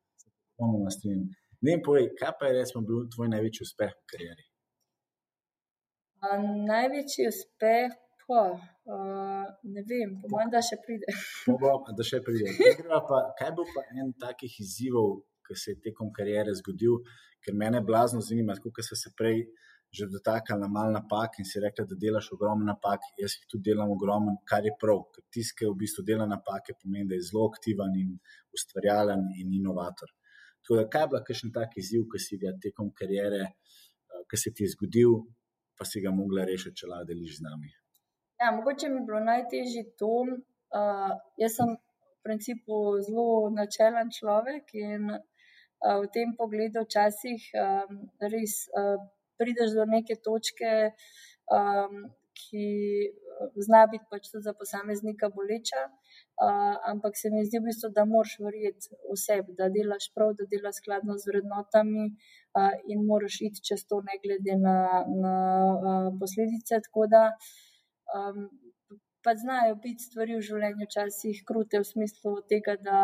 Popolnoma strinjam. Mi povej, kaj pa je recimo bil tvoj največji uspeh v karieri? največji uspeh, ne vem, po mojem, da še pride. da še pride. [laughs] Pa, kaj je bil pa en takih izzivov, ke se je tekom kariere zgodil, ker mene blazno zanima, kot sva se prej že dotaknila malo napak in si rekla, da delaš ogromno napak, jaz jih tudi delam ogromno, kar je prav, ker tisti, ke v bistvu dela napake, pomeni, da je zelo aktiven in ustvarjalen in inovator. Tako da, kaj je bil kakšen tak izziv, ke si ga tekom kariere, ke se ti je zgodil, pa si ga mogla rešiti, če lahko deliš z nami? Ja, mogoče mi je bilo najtežje to, jaz sem v principu zelo načelen človek in v tem pogledu včasih res prideš do neke točke, ki zna biti pač tudi za posameznika boleča. ampak se mi zdi v bistvu, da moraš verjeti v sebe, da delaš prav, da delaš skladno z vrednotami, in moraš iti čez to ne glede na, na posledice, tako da pač znajo biti stvari v življenju včasih krute v smislu tega, da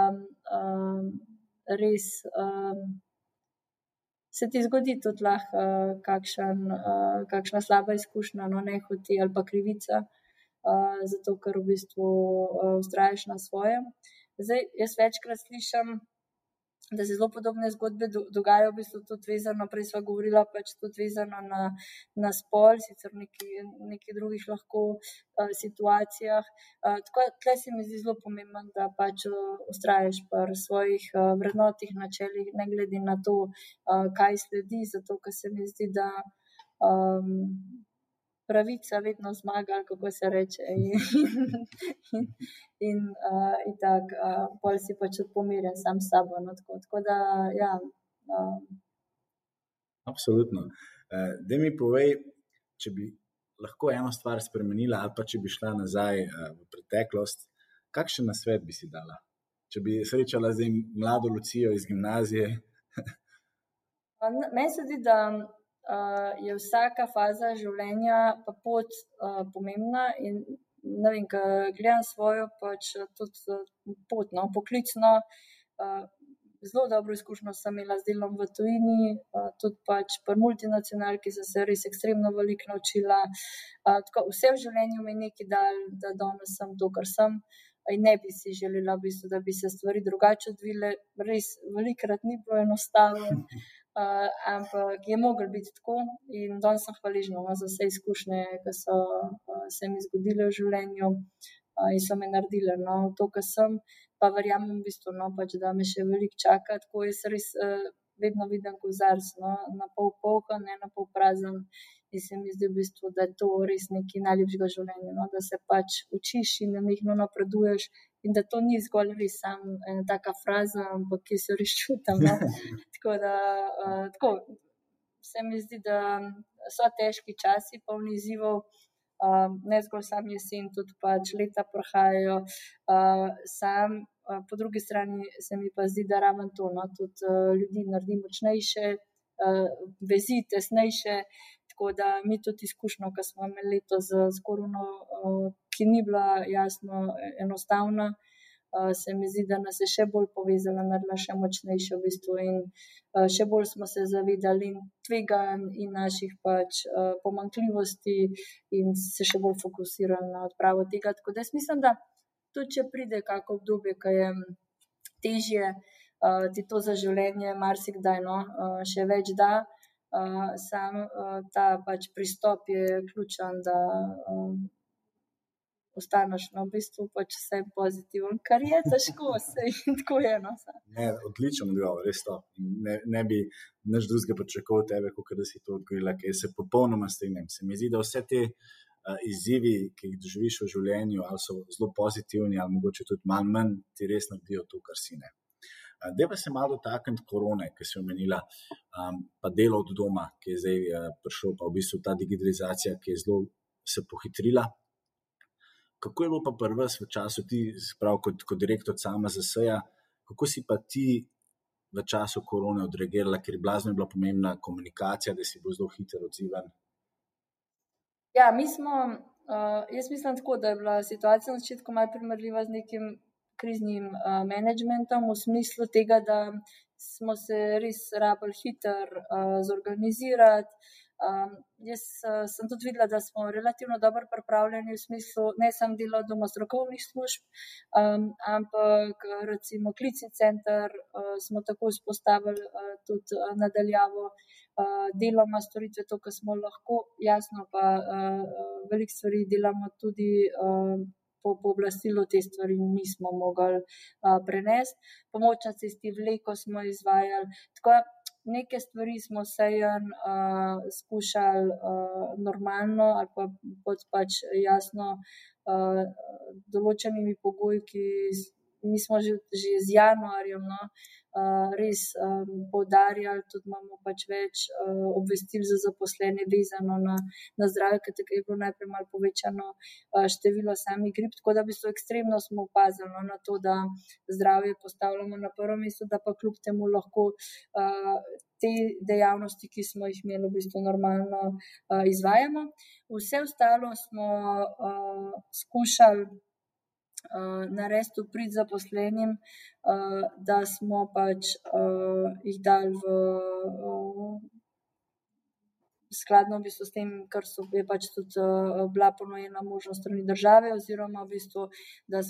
res se ti zgodi tudi lahko kakšen, kakšna slaba izkušnja, no, nehote ali pa krivica. zato ker v bistvu vztrajaš na svojem. Zdaj, jaz večkrat slišim, da se zelo podobne zgodbe dogajajo v bistvu tudi vezano, prej sva govorila pač tudi vezano na, na spol, sicer v nekih drugih lahko situacijah. tako da se mi zdi zelo pomembno, da pač vztrajaš pri svojih vrednotah, načelih, ne glede na to, kaj sledi, zato ker se mi zdi, da pravica vedno zmaga, ali kako se reče, in in itak pol si pač pomirjen sam s sabo, no, tako, tako da, ja. Absolutno. daj mi povej, če bi lahko eno stvar spremenila ali pa če bi šla nazaj v preteklost, kakšen nasvet bi si dala? Če bi srečala zdaj mlado Lucijo iz gimnazije. meni se zdi, da je vsaka faza življenja pa pot pomembna in ne vem, gledam svojo pač tudi pot, no, poklicno, zelo dobro izkušnjo sem imela z delom v tujini, tudi pač pri multinacionalki sem se res ekstremno veliko naučila. tako, vse v življenju mi je nekaj dalo, da danes sem to, kar sem. In ne bi si želela v bistvu, da bi se stvari drugače odvile, res velikokrat ni bilo enostavno, [laughs] ampak je moglo biti tako in danes sem hvaležna, no, za vse izkušnje, ke so se mi zgodile v življenju, in so me naredile, no, to, ke sem. Pa verjamem v bistvu, no, pač da me še veliko čaka, tako jaz res vedno vidim kozarec, no, na pol poln, ne na pol prazen. In se mi zdi v bistvu, da je to res nekaj najlepšega v življenju, no, da se pač učiš in nenehno napreduješ in da to ni zgolj res samo ena taka fraza, ampak jaz jo res čutim, no. [laughs] Tako da tako, se mi zdi, da so težki časi, polni izzivov, ne zgolj samo jesen, tudi pač leta prihajajo. samo po drugi strani se mi pa zdi, da ravno to, no, tudi ljudi naredi močnejše, vezi tesnejše, tako da mi tudi izkušnjo, ke smo imeli letos s korono, ki ni bila jasno enostavna. Se mi zdi, da nas je še bolj povezala, naredila še močnejšo v bistvu in še bolj smo se zavedali tveganj in naših pač pomankljivosti in se še bolj fokusirali na odpravo tega. Tako da jaz mislim, da tudi če pride kako obdobje, ki je težje, uh, ti to za življenje marsikdaj no, uh, še več da. Uh, sam uh, ta pač pristop je ključen, da uh, ostaneš na no, v bistvu pač vse pozitiven, kar je težko, [laughs] vse in tako je. No, ne, odličen odgovor, res to. Ne, ne bi nič drugega pričakoval od tebe, kot da si to odgovorila, ker se popolnoma strinjam. Se mi zdi, da vse te izzivi, ki jih doživiš v življenju, ali so zelo pozitivni, ali mogoče tudi malo manj, ti res naredijo to, kar si ne. Da pa se malo dotakniti korone, ki si omenila, um, pa delo od doma, ki je zdaj uh, prišel, pa v bistvu ta digitalizacija, ki je zelo se pohitrila, kako je bilo pa prvo v času, ti, prav kot, kot direktor sama za SEA, kako si pa ti v času korone odreagirala, ker je blazno bila pomembna komunikacija, da si bo zelo hitro odzivan? Ja, mi smo, uh, jaz mislim tako, da je bila situacija na začetku malo primerljiva z nekim kriznim uh, managementom, v smislu tega, da smo se res rabili hitro uh, zorganizirati. Um, jaz uh, sem tudi videla, da smo relativno dobro pripravljeni v smislu, ne samo delo doma strokovnih služb, um, ampak recimo klicni center uh, smo tako vzpostavili uh, tudi nadaljavo. Uh, deloma storitve to, kar smo lahko, jasno pa uh, veliko stvari delamo tudi uh, po pooblastilu, te stvari nismo mogli uh, prenesti. Pomoč na cesti vleko smo izvajali. Tako, neke stvari smo se jim uh, skušali uh, normalno ali pa pod pač jasno uh, določenimi pogoji, ki mi smo že, že z januarjem no, uh, res um, poudarjali, tudi imamo pač več uh, obvestil za zaposlene, vezano na, na zdravje, ker je bilo najprej malo povečano uh, število samih grip. Tako da, v bistvu, ekstremno smo opazili no, na to, da zdravje postavljamo na prvo mesto, da pa kljub temu lahko. Uh, Te dejavnosti, ki smo jih imeli, v bistvu normalno uh, izvajamo. Vse ostalo smo uh, skušali uh, narediti prid zaposlenim, uh, da smo pač uh, jih dali v. Uh, Skladno v bistvu s tem, kar so je pač tudi uh, ponujena možnost strani države, oziroma v bistvu, da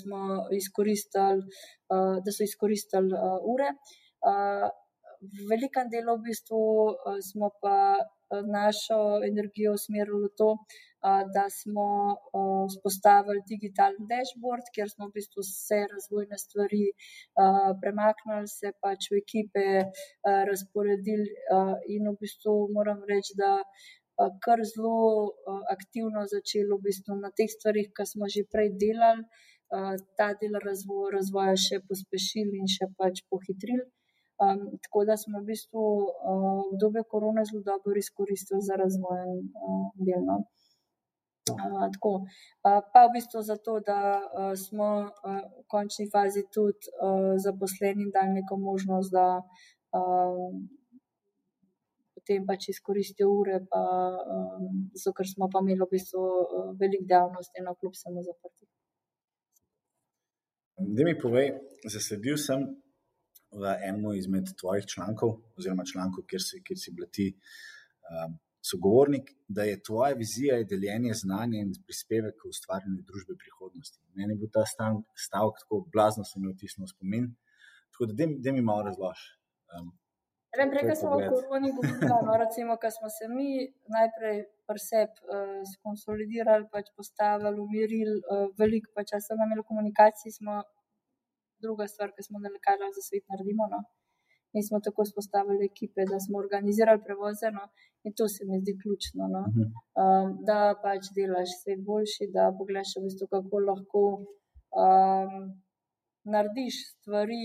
uh, da so izkoristili uh, ure. Uh, v velikem delu v bistvu uh, smo pa našo energijo usmerili v to, da smo vzpostavili digitalni dashboard, kjer smo v bistvu vse razvojne stvari premaknili, se pač v ekipe razporedili in v bistvu moram reči, da. Kar zelo aktivno začelo v bistvu na teh stvarih, ki smo že prej delali, ta del razvo razvoja še pospešili in še pač pohitrili. Um, tako da smo v bistvu uh, v dobe korona zelo dobro izkoristili za razvoj uh, delno. Tako. Pa v bistvu zato, da smo v končni fazi tudi zaposleni in dali neko možnost, da potem pač izkoristijo ure, pa, zato ker smo pa imeli v bistvu veliko dejavnosti, no kljub samo zaprti. Da mi povej, zasledil sem v enem izmed tvojih člankov, oziroma člankov, kjer si, kjer si bila ti sogovornik, da je tvoja vizija je deljenje znanja in prispevek k ustvarjanju družbe prihodnosti. Meni je bil ta stavek tako blazno, se mi je vtisnil spomin. Tako da, da mi malo razloži. Um, Vem, prej smo v koroni govorili, no, recimo, ko smo se mi najprej preseb uh, skonsolidirali, pač postavili, umirili, uh, veliko pač časa namenili komunikaciji, smo druga stvar, ki smo narekali za svet naredimo. No. Mi smo tako spostavili ekipe, da smo organizirali prevoze. No, in to se mi zdi ključno. No, um, da pač delaš svet boljši, da pogledaš, v bistvu, kako lahko um, narediš stvari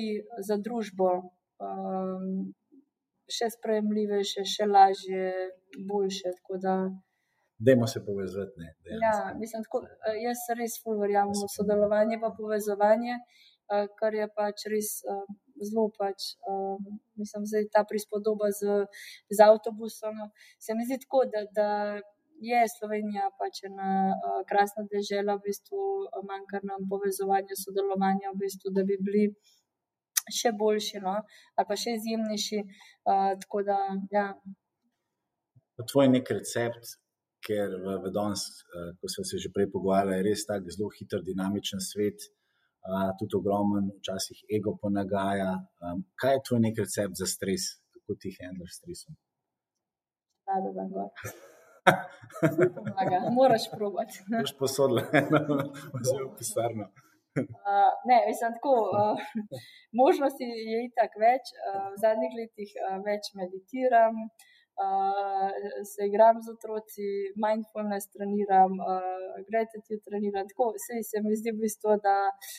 za družbo. Um, Še sprejemljivejše, še lažje, boljše. Dajmo se povezati. Ja, mislim, tako, jaz res verjamem v sodelovanje, pa povezovanje, kar je pač res zelo pač, uh, mislim, da je ta prispodoba z, z avtobusom. Se mi zdi tako, da, da je Slovenija pač ena uh, krasna država, v bistvu manjka nam povezovanja, sodelovanja, v bistvu, da bi bili še boljši no? ali pa še izjemnejši. Uh, tako da, ja. Tvoj nek recept, ker v, v danes, uh, ko smo se že prej pogovarjali, je res tako zelo hiter, dinamičen svet. Uh, tudi ogromen, včasih ego ponagaja. Um, kaj je tvoj nek recept za stres, kako ti handlaš stresom? Da, da, da. Pomaga, moraš probati. [laughs] Moraš posoditi, zelo pisarno. Uh, ne, mislim, tako, uh, [laughs] možnosti je itak več. Uh, v zadnjih letih uh, več meditiram, uh, se igram z otroci, mindfulness treniram, uh, gratitude treniram. Tako se, se mi zdi v bistvu, da uh,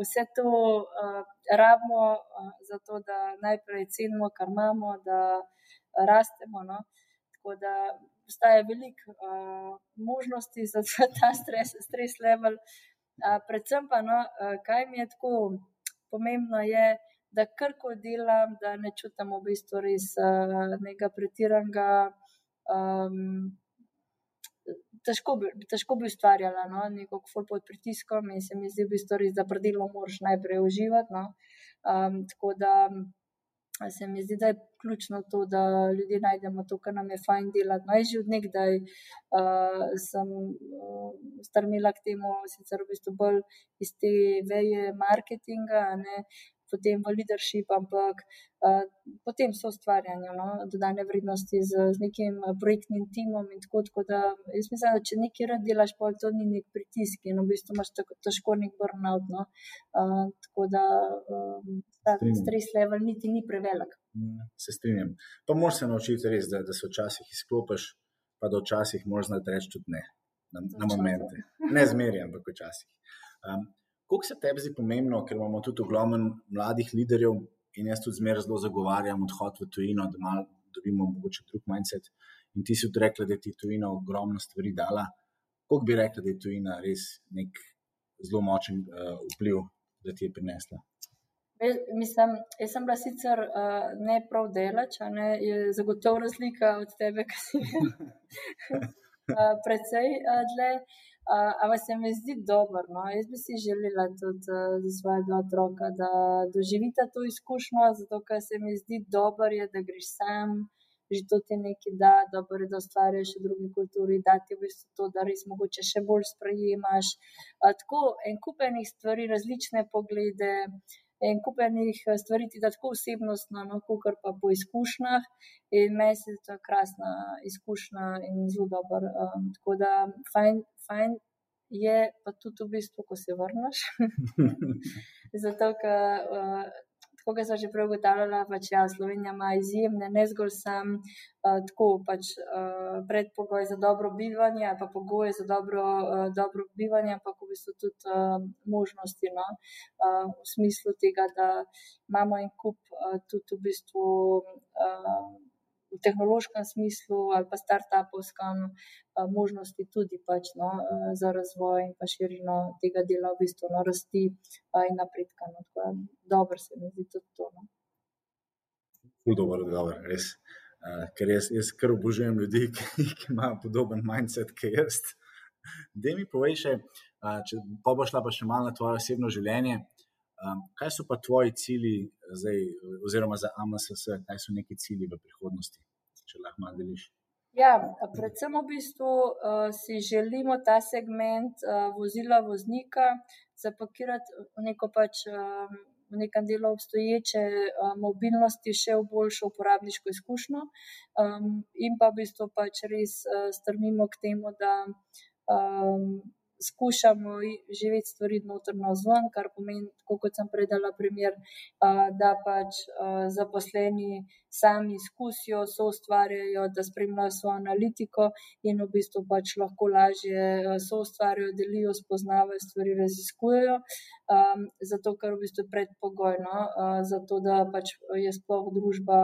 vse to uh, rabimo, uh, zato da najprej cenimo, kar imamo, da rastemo. No? Tako da obstaja veliko uh, možnosti za ta stres, stres level. Uh, predvsem pa, no, uh, kaj mi je tako pomembno, je, da kar ko delam, da ne čutim v bistvu res uh, nekega pretiranega. Um, Težko bi, težko bi ustvarjala no? neko ful pod pritiskom, in se mi zdi, v bistvu da pri delu moraš najprej uživati. No? Um, tako da se mi zdi, da je ključno to, da ljudje najdemo to, kar nam je fajn delati. No, že od nekdaj uh, sem uh, strmila k temu, sicer v bistvu bolj iz te veje marketinga, ne, potem v leadership, ampak uh, potem so ustvarjanje no, dodane vrednosti z, z nekim projektnim timom in tako. tako da, jaz mislim, da če nekaj rad delaš, pa to ni nek pritisk in v bistvu imaš tako težko nek burnout. No. Uh, tako da um, ta stres level niti ni prevelik. Mm, se strinjam. Pa moraš se naučiti res, da, da se včasih izklopiš, pa da včasih moraš znati reči tudi ne. Na, na momente. Ne zmeraj, ampak včasih. Um, Kako se tebi zdi pomembno, ker imamo tudi ogromno mladih liderjev in jaz tudi zmeraj zelo zagovarjam odhod v tujino, da malo dobimo mogoče drug mindset. In ti si tudi rekla, da ti je tujina ogromno stvari dala. Kako bi rekla, da je tujina res nek zelo močen uh, vpliv, da ti je prinesla? Mislim, jaz sem bila sicer uh, ne prav delač, ne, je zagotovo razlika od tebe, ki si uh, [laughs] precej uh, dlje. Uh, ampak se mi zdi dobro. No? Jaz bi si želela tudi uh, za svoje dva otroka, da doživita to izkušnjo, zato ker se mi zdi dobro, je, da greš sam, že to ti nekaj da, dobro je, da ustvariš v drugi kulturi, da ti v bistvu to, da res mogoče še bolj sprejemaš. Uh, tako en kupenih stvari, različne poglede. En kupenih stvari ti da tako osebnostno, no, kot pa po izkušnjah. In meni se je to krasna izkušnja in zelo dobro. Um, tako da, fajn, fajn je pa tudi v bistvu, ko se vrneš. [laughs] Zato, ker, uh, tako kot sem že prej ugotavljala, pač ja, Slovenija ima izjemne, ne zgolj sam, uh, tako pač uh, predpogoj za dobro bivanje, pa pogoje za dobro, uh, dobro bivanje, pa v bistvu tudi uh, možnosti, no? uh, v smislu tega, da imamo en kup uh, tudi v bistvu. Uh, v tehnološkem smislu ali pa start-upovskem možnosti tudi pač, no, eh, za razvoj in pa širino tega dela, v bistvu no, rasti in napredka. No, dobro se mi zdi tudi to. No. Dobro, dobro, res. Uh, ker jaz, jaz kar obožujem ljudi, [laughs] ki, ki imajo podoben mindset kot jaz. Da mi povej, še, uh, če pa bo šla pa še malo na tvoje osebno življenje. Um, kaj so pa tvoji cilji, zdaj, oziroma za AMSS, kaj so neki cilji v prihodnosti, če lahko malo deliš? Ja, predvsem v bistvu uh, si želimo ta segment uh, vozila voznika zapakirati v neko pač. Um, V nekem delu obstoječe uh, mobilnosti, še v boljšo uporabniško izkušnjo, um, in pa v bistvu pač res uh, strmimo k temu, da um, skušamo živeti stvari notrno zven, kar pomeni, kot sem predala primer, da pač zaposleni sami izkusijo, so ustvarjajo, da spremljajo svojo analitiko in v bistvu pač lahko lažje so ustvarjajo, delijo, spoznavajo stvari, raziskujejo. Zato, ker v bistvu je predpogojno, zato da pač je sploh družba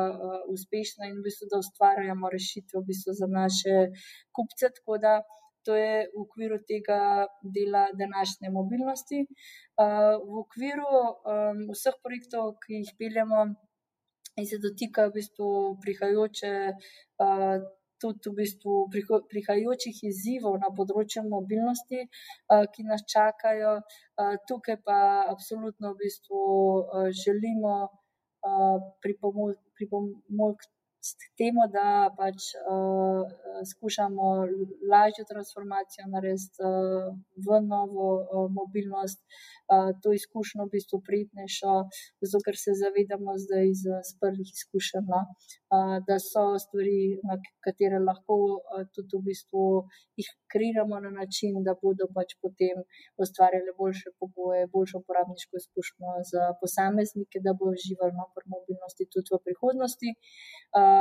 uspešna in v bistvu da ustvarjamo rešitve v bistvu za naše kupce. Tako da to je v okviru tega dela današnje mobilnosti. V okviru vseh projektov, ki jih peljemo in se dotikajo v bistvu prihajajoče tudi v bistvu prihajajočih izzivov na področju mobilnosti, ki nas čakajo. Tukaj pa absolutno v bistvu želimo pripomogti k temu, da pač uh, skušamo lažjo transformacijo narediti uh, v novo uh, mobilnost, uh, to izkušnjo v bistvu prijetnejšo, zato ker se zavedamo zdaj iz, iz prvih izkušenj, no? uh, da so stvari, na katere lahko uh, tudi v bistvu jih kreiramo na način, da bodo pač potem ustvarjale boljše pogoje, boljšo uporabniško izkušnjo za posameznike, da bodo živeli no, pri mobilnosti tudi v prihodnosti. Uh,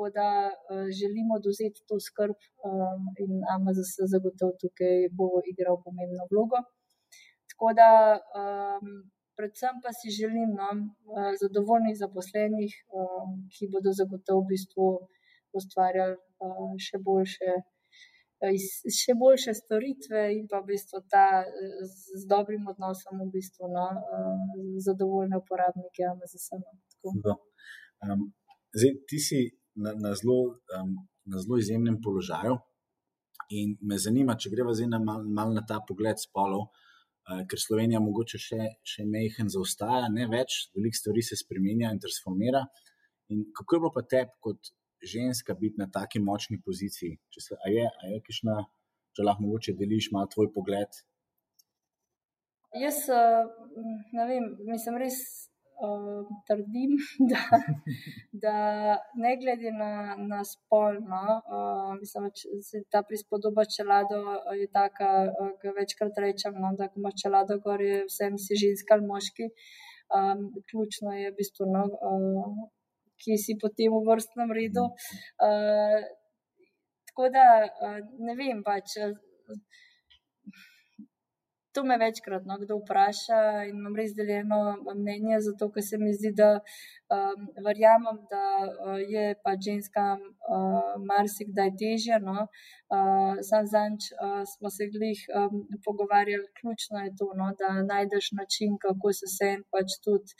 tako da uh, želimo dozeti to skrb um, in AMZS zagotovo tukaj bo igral pomembno vlogo. Tako da, um, predvsem pa si želim no, zadovoljnih zaposlenih, um, ki bodo zagotovo v bistvu ustvarjali uh, še boljše. Še boljše storitve, in pa v bistvu ta z, dobrim odnosom, v bistvu, no, zadovoljne uporabnike, ali za samo. Um, Zdaj, ti si na, na, zelo, um, na zelo izjemnem položaju in me zanima, če greva zdaj na mal, mal na ta pogled spolov, uh, ker Slovenija mogoče še, še mehen zaostaja, ne več, veliko stvari se spremenja in transformira. In kako je bilo pa tebi kot ženska biti na taki močni poziciji? Če se, a je, a je kišna, če lahko mogoče deliš malo tvoj pogled? Jaz, ne vem, mislim res uh, trdim, [laughs] da, da ne glede na, na spolno, uh, mislim, da ta prispodoba čelado je taka, uh, ki večkrat rečem, no, da imaš čelado gor, je vsem si ženska ali moški. Um, ključno je v bistvu, no, uh, ki si potem v vrstnem redu. Uh, tako da uh, ne vem pač. Uh, To me večkrat no, kdo vpraša in imam res deljeno mnenje, zato ker se mi zdi, da um, verjamem, da uh, je pa ženska uh, marsikdaj težja. No. Uh, Sam zanč uh, smo se glih um, pogovarjali, ključno je to, no, da najdeš način, kako se sen pač tudi.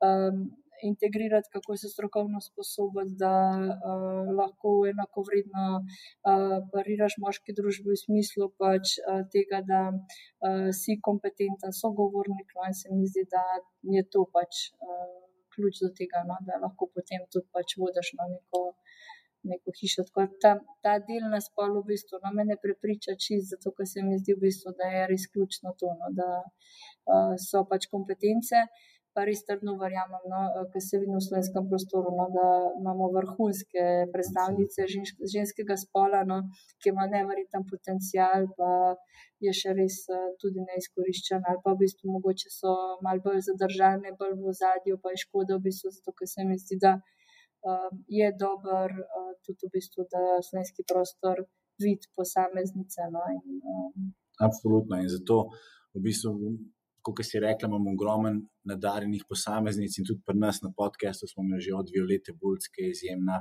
Um, integrirati, kako se strokovno sposobiti, da uh, lahko enako vredno uh, pariraš moški družbi v smislu pač, uh, tega, da uh, si kompetenten sogovornik. No, in se mi zdi, da je to pač uh, ključ do tega, no, da lahko potem tudi pač vodiš na neko. Neko hišo. Ta, ta del na spolu v bistvu no, me ne prepriča čist, zato ker se mi zdi, v bistvu, da je res ključno to, no, da uh, so pač kompetence pa res trdno verjamem, no, ker se vidi v slovenskem prostoru, no, da imamo vrhunske predstavnice žensk, ženskega spola, no, ki ima nevreten potencial, pa je še res tudi neizkoriščen, ali pa v bistvu mogoče so malo bolj zadržane, bolj v zadju, pa je škoda v bistvu, zato ker se mi zdi, da uh, je dober uh, tudi v bistvu, da slovenski prostor vidi posameznice. No, in, um, Absolutno in zato v bistvu kot si rekla, imamo ogromen nadarjenih posameznic in tudi pri nas na podkastu smo imeli že od Violete Bulske, izjemna,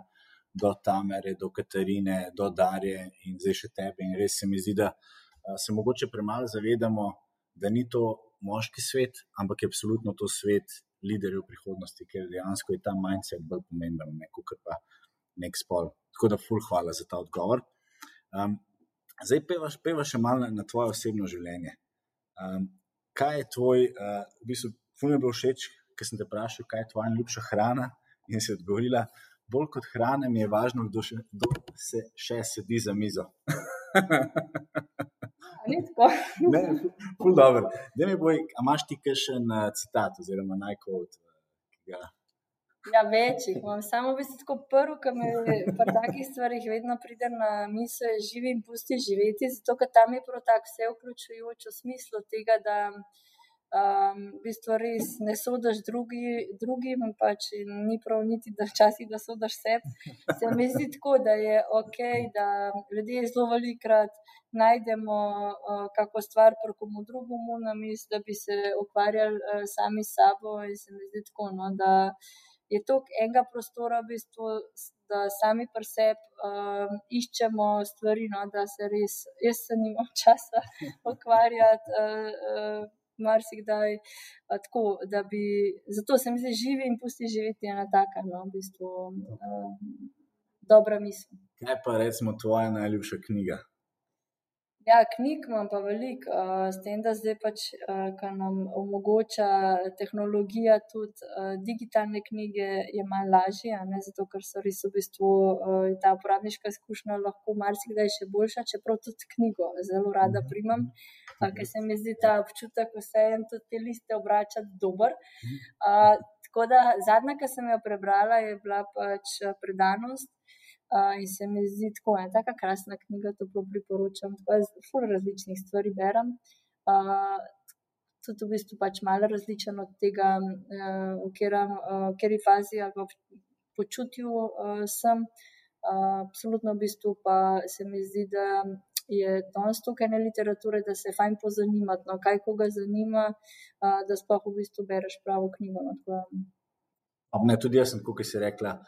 do Tamere, do Katarine, do Darje in zdaj še tebe. In res se mi zdi, da se mogoče premalo zavedamo, da ni to moški svet, ampak je absolutno to svet liderjev prihodnosti, ker dejansko je ta mindset bolj pomemben, kot pa nek spol. Tako da, ful, hvala za ta odgovor. Um, zdaj pevaš, pevaš še malo na, na tvoje osebno življenje. Um, kaj je tvoj, uh, v bistvu, fum je bilo všeč, ker sem te vprašal, kaj je tvoja najljubša hrana. In si odgovorila, bolj kot hrana mi je važno, kdo, še, kdo se še sedi za mizo. [laughs] Ne, ful dobro. Da mi boj, a imaš ti kakšen uh, citat oziroma najkot, ki ga. Ja, večjih. Imam samo v bistvu prvo, ki mi pri takih stvarih vedno pride na misel, živi in pusti živeti, zato ker tam je prav tako vse vključujoč v smislu tega, da um, v bistvu res ne sodaš drugi, drugim, pač ni prav niti, da včasih da sodaš sebi. Se mi zdi tako, da je ok, da ljudje zelo velikrat najdemo uh, kako stvar pri komu drugemu na misli, da bi se ukvarjali uh, sami s sabo in se mi zdi tako, no, da je to enega prostora, v bistvu, da sami pri sebi um, iščemo stvari, no, da se res, jaz se nimam [laughs] časa ukvarjati. Uh, uh, Marsikdaj uh, tako, da bi, zato se mi zdi, živi in pusti živeti ena taka, no, v bistvu, uh, dobra misel. Kaj pa recimo tvoja najljubša knjiga? Ja, knjig imam pa veliko, uh, s tem, da zdaj pač, uh, kar nam omogoča tehnologija, tudi uh, digitalne knjige, je malo lažje, ne, zato ker so res v bistvu uh, ta uporabniška izkušnja lahko marsikdaj še boljša, čeprav tudi knjigo zelo rada primam, uh, ker se mi zdi ta občutek vseeno tudi te liste obračati dober. Uh, tako da zadnja, ki sem jo prebrala, je bila pač predanost. Uh, in se mi zdi tako, je tako krasna knjiga, to priporočam. Tako da zelo različnih stvari berem. Uh, tudi v bistvu pač malo različen od tega, uh, v kateri uh, fazi ali počutju uh, sem. Uh, absolutno v bistvu pa se mi zdi, da je to stokaj ne literature, da se fajn pozanimati, no, kaj koga zanima, uh, da sploh v bistvu bereš pravo knjigo. No, ne, tudi jaz sem, kot si rekla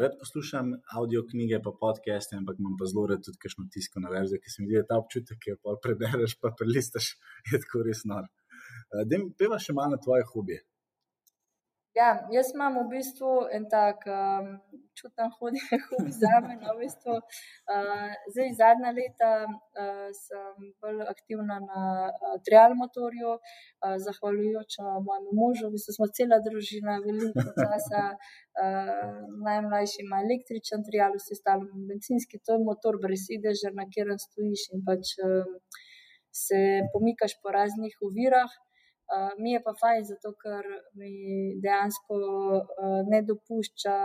rad poslušam avdio knjige, pa podcaste, ampak imam pa zelo rad tudi kakšno tiskovno verzijo, ki se mi zdi, da ta občutek, ki jo pa prebereš, pa prelistaš, [laughs] je tako res nor. Uh, Dej, peva še malo na tvoje hobije. Ja, jaz imam v bistvu en tak um, čuten hudi [laughs] za me. No, v bistvu, uh, zdaj, zadnja leta uh, sem bolj aktivna na uh, trial motorju, uh, zahvaljujoč mojemu možu. V bistvu smo cela družina, veliko časa. Uh, najmlajši ima električen trial, vsi ostali benzinski, to je motor brez sedeža, na katerem stojiš in pač um, se pomikaš po raznih ovirah. Uh, mi je pa fajn, zato ker mi dejansko uh, ne dopušča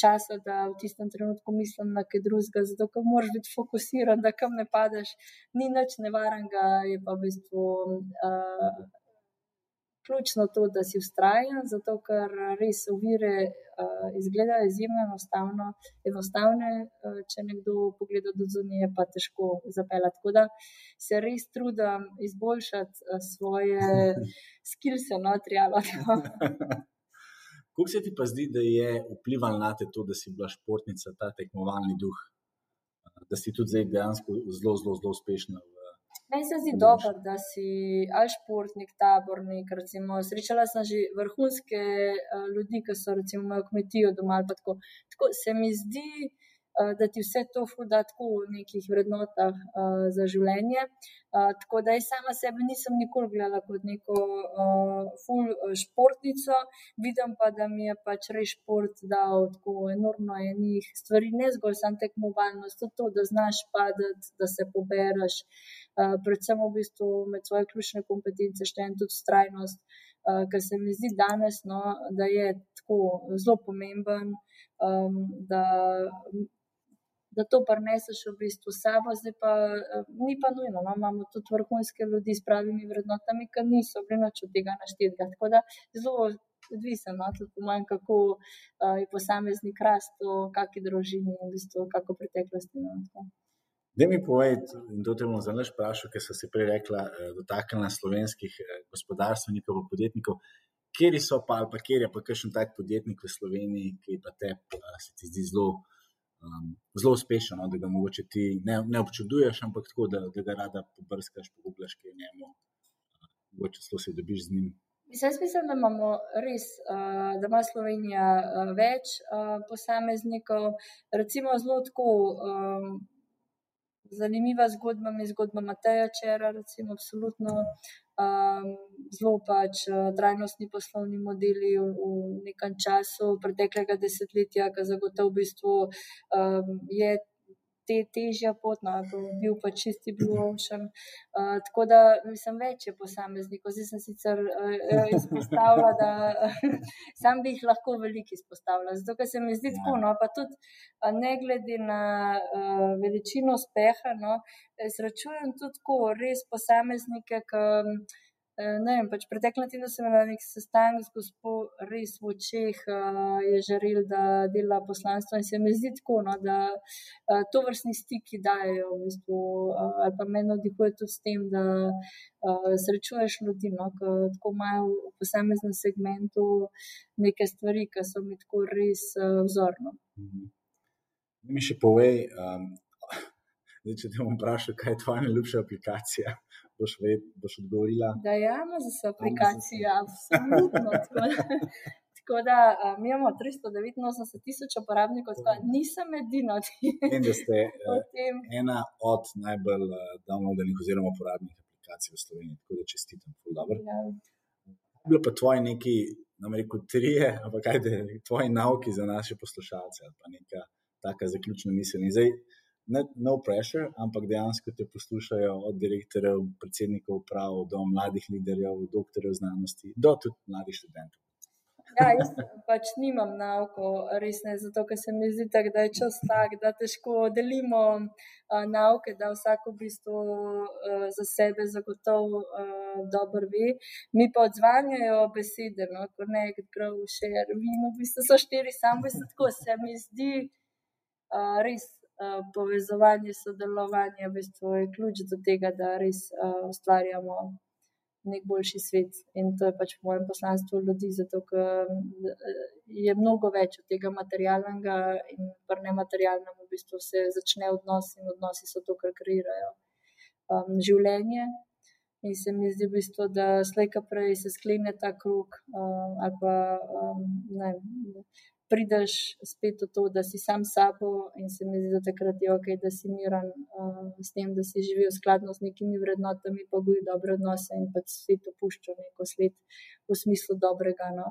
časa, da v tistem trenutku mislim na kaj drugega, zato ker moraš biti fokusiran, da kam ne padeš. Ni nič nevarnega, je pa v bistvu uh, ključno to, da si ustrajen, zato ker res ovire uh, izgledajo izjemno enostavno, enostavne, uh, če nekdo pogleda do zunije, pa težko zapeljati. Tako da se res trudim izboljšati uh, svoje [laughs] skilse, no, trialo. [laughs] Kako se ti pa zdi, da je vplivalo na te to, da si bila športnica, ta tekmovalni duh, da si tudi zdaj dejansko zelo, zelo, zelo uspešna v Meni se zdi dobro, da si ali športnik, tabornik. Recimo, srečala sem že vrhunske uh, ljudi, ki so recimo imajo kmetijo doma. Tako. tako se mi zdi, uh, da ti vse to fuda tako v nekih vrednotah uh, za življenje. Uh, tako da jaz sama sebe nisem nikoli gledala kot neko uh, full športnico, vidim pa, da mi je pač res šport dal tako enormno enih stvari, ne zgolj sam tekmovalnost, tudi to, da znaš padati, da se pobereš. Eh, predvsem v bistvu med svoje ključne kompetence štejem tudi strajnost, uh, ker se mi zdi danes, no, da je tako zelo pomemben, um, da, da to preneseš v bistvu sabo, zdaj pa uh, ni pa nujno. No, imamo tudi vrhunske ljudi s pravimi vrednotami, ki niso bili noč od tega naštetega. Tako da zelo. Odvisno, no, tudi po mojem, kako uh, je posameznik rastel, kakšni družini, v bistvu, kako preteklosti. No, Da mi povej, in to te bom zelo vprašal, ker so si prej rekla, eh, dotaknila slovenskih eh, gospodarstvenikov, podjetnikov, kje so pa, ali pa kje je pa kakšen tak podjetnik v Sloveniji, ki pa te eh, se ti zdi zelo, um, zelo uspešen, no, da ga mogoče ti ne, ne občuduješ, ampak tako, da, da ga rada pobrskaš, pogublaš, ki je njemu, mogoče celo se dobiš z njim. Jaz mislim, da imamo res, uh, da ima Slovenija uh, več uh, posameznikov, recimo zelo tako. Um, zanimiva zgodba mi je zgodba Mateja Čera, recimo, absolutno. Um, zelo pač uh, trajnostni poslovni modeli v, v nekem času preteklega desetletja, ki zagotovo v bistvu um, je te težja pot, no, bil pa čisti bil ocean. Uh, tako da mislim, več je posameznikov. Zdaj sem sicer uh, izpostavila, da [laughs] sam bi jih lahko veliko izpostavila. Zato, ker se mi zdi tako, no, pa tudi uh, ne glede na uh, veličino uspeha, no, srečujem tudi tako res posameznike, ki. Eh, ne vem, pač pretekle tedne sem imela nek sestanek z gospod, res v očeh uh, je žaril, da dela poslanstvo in se mi zdi tako, no, da uh, to vrstni stiki dajo v bistvu, uh, ali pa meni odihuje tudi s tem, da uh, srečuješ ljudi, no, ki tako imajo v posameznem segmentu neke stvari, ki so mi tako res uh, vzorno. Mhm. Mi še povej, um, zdaj, če te bom vprašal, kaj je tvoja najljubša aplikacija boš, ved, boš odgovorila. Da, ja, za vse aplikacije, absolutno. tako, [laughs] Tako da mi imamo 389 tisoč uporabnikov, tako da nisem edina od teh. In da ste [laughs] uh, ena od najbolj uh, downloadenih oziroma uporabnih aplikacij v Sloveniji, tako da čestitam. Ja. Bilo pa tvoji neki, nam reko, trije, ampak kaj te, tvoji nauki za naše poslušalce ali pa neka taka zaključna misel. In zdaj, ne, no pressure, ampak dejansko te poslušajo od direktorjev, predsednikov uprav, do mladih liderjev, doktorjev znanosti, do tudi mladih študentov. Ja, jaz pač nimam nauko, res ne, zato ker se mi zdi, tak, da je čas tak, da težko delimo uh, nauke, da vsak v bistvu uh, za sebe zagotovo uh, dobro ve. Mi pa odzvanjajo besede, no, ko ne, kot prav še, vino, v bistvu so štiri, samo v bistvu tako se mi zdi uh, res. Povezovanje, sodelovanje v bistvu je ključ do tega, da res uh, ustvarjamo nek boljši svet. In to je pač v mojem poslanstvu ljudi, zato ker je mnogo več od tega materialnega in pa nematerialnega, v bistvu se začne odnos in odnosi so to, kar kreirajo um, življenje. In se mi zdi, v bistvu, da slejka prej se sklene ta krug um, ali pa um, ne prideš spet v to, da si sam sabo in se mi zdi, da takrat je ok, da si miren uh, s tem, da si živel skladno z nekimi vrednotami, pa goji dobre odnose in pa svet opušča neko svet v smislu dobrega. No.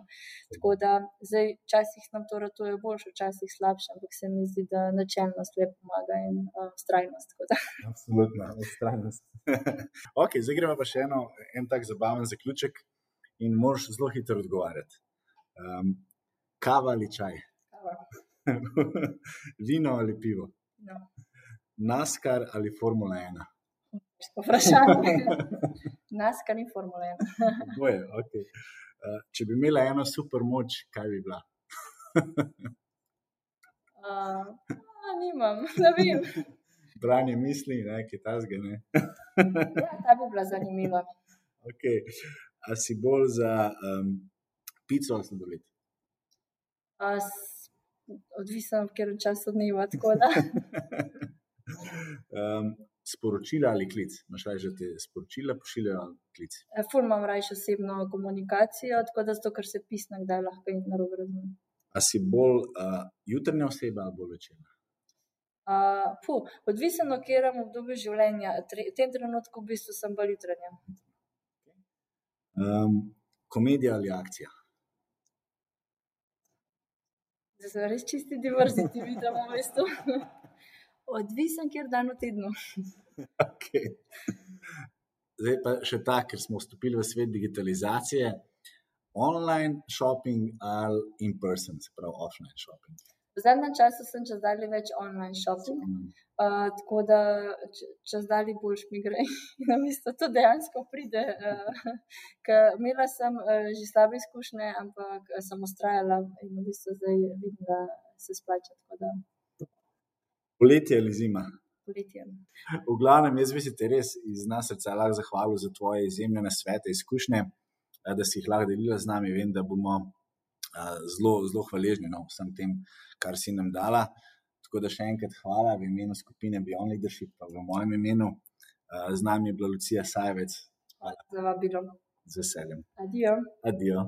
Tako da zdaj včasih nam to ratuje boljše, včasih slabše, ampak se mi zdi, da načelnost le pomaga in uh, strajnost. Absolutno, strajnost. [laughs] ok, zdaj gremo pa še eno, en tak zabaven zaključek in moraš zelo hitro odgovarjati. Um, Kava ali čaj? Kava. [laughs] Vino ali pivo? No. Naskar ali Formula 1? Vprašanje. [laughs] Naskar in Formula 1. Boje, okay. uh, če bi imela eno super moč, kaj bi bila? [laughs] uh, nimam, ne vem. Branje misli, ne, ki ta zgane. ja, ta bi bila zanimiva. Okay. A si bolj za um, pico ali sladoled? Odvisno, ker včasih dneva. um, [laughs] sporočila ali klic? Máš raje te sporočila, pošiljajo ali klic? E, ful imam raje osebno komunikacijo, tako da zato, ker se pisno, da lahko in narobe razumem. A si bolj uh, jutranja oseba ali bolj večerna? Uh, puh, odvisno, kje imam obdobje življenja. V tem trenutku v bistvu sem bolj jutranja. Um, komedija ali akcija? Da so res čisti diverziti, vidimo v bistvu. [laughs] Odvisen, kjer dan v tednu. [laughs] Okay. Zdaj pa še ta, ker smo vstopili v svet digitalizacije, online shopping ali in person, se pravi offline shopping. V zadnjem času sem čez dalje več online shopping, uh, tako da čez dalje boljš mi gre. [laughs] Na mesto to dejansko pride. Uh, [laughs] imela sem uh, že slabe izkušnje, ampak sem ustrajala in v bistvu zdaj vidim, da se splača. Poletje ali zima? Poletje. V glavnem, jaz bi se ti res iz nas srca lahko zahvalil za tvoje izjemne nasvete, izkušnje, da si jih lahko delila z nami. Vem, da bomo zelo, zelo hvaležni no, vsem tem, kar si nam dala. Tako da še enkrat hvala v imenu skupine Beyond Leadership, pa v mojem imenu. Z nami je bila Lucija Sajvec. Hvala za vabilo. Z veseljem. Adijo. Adijo.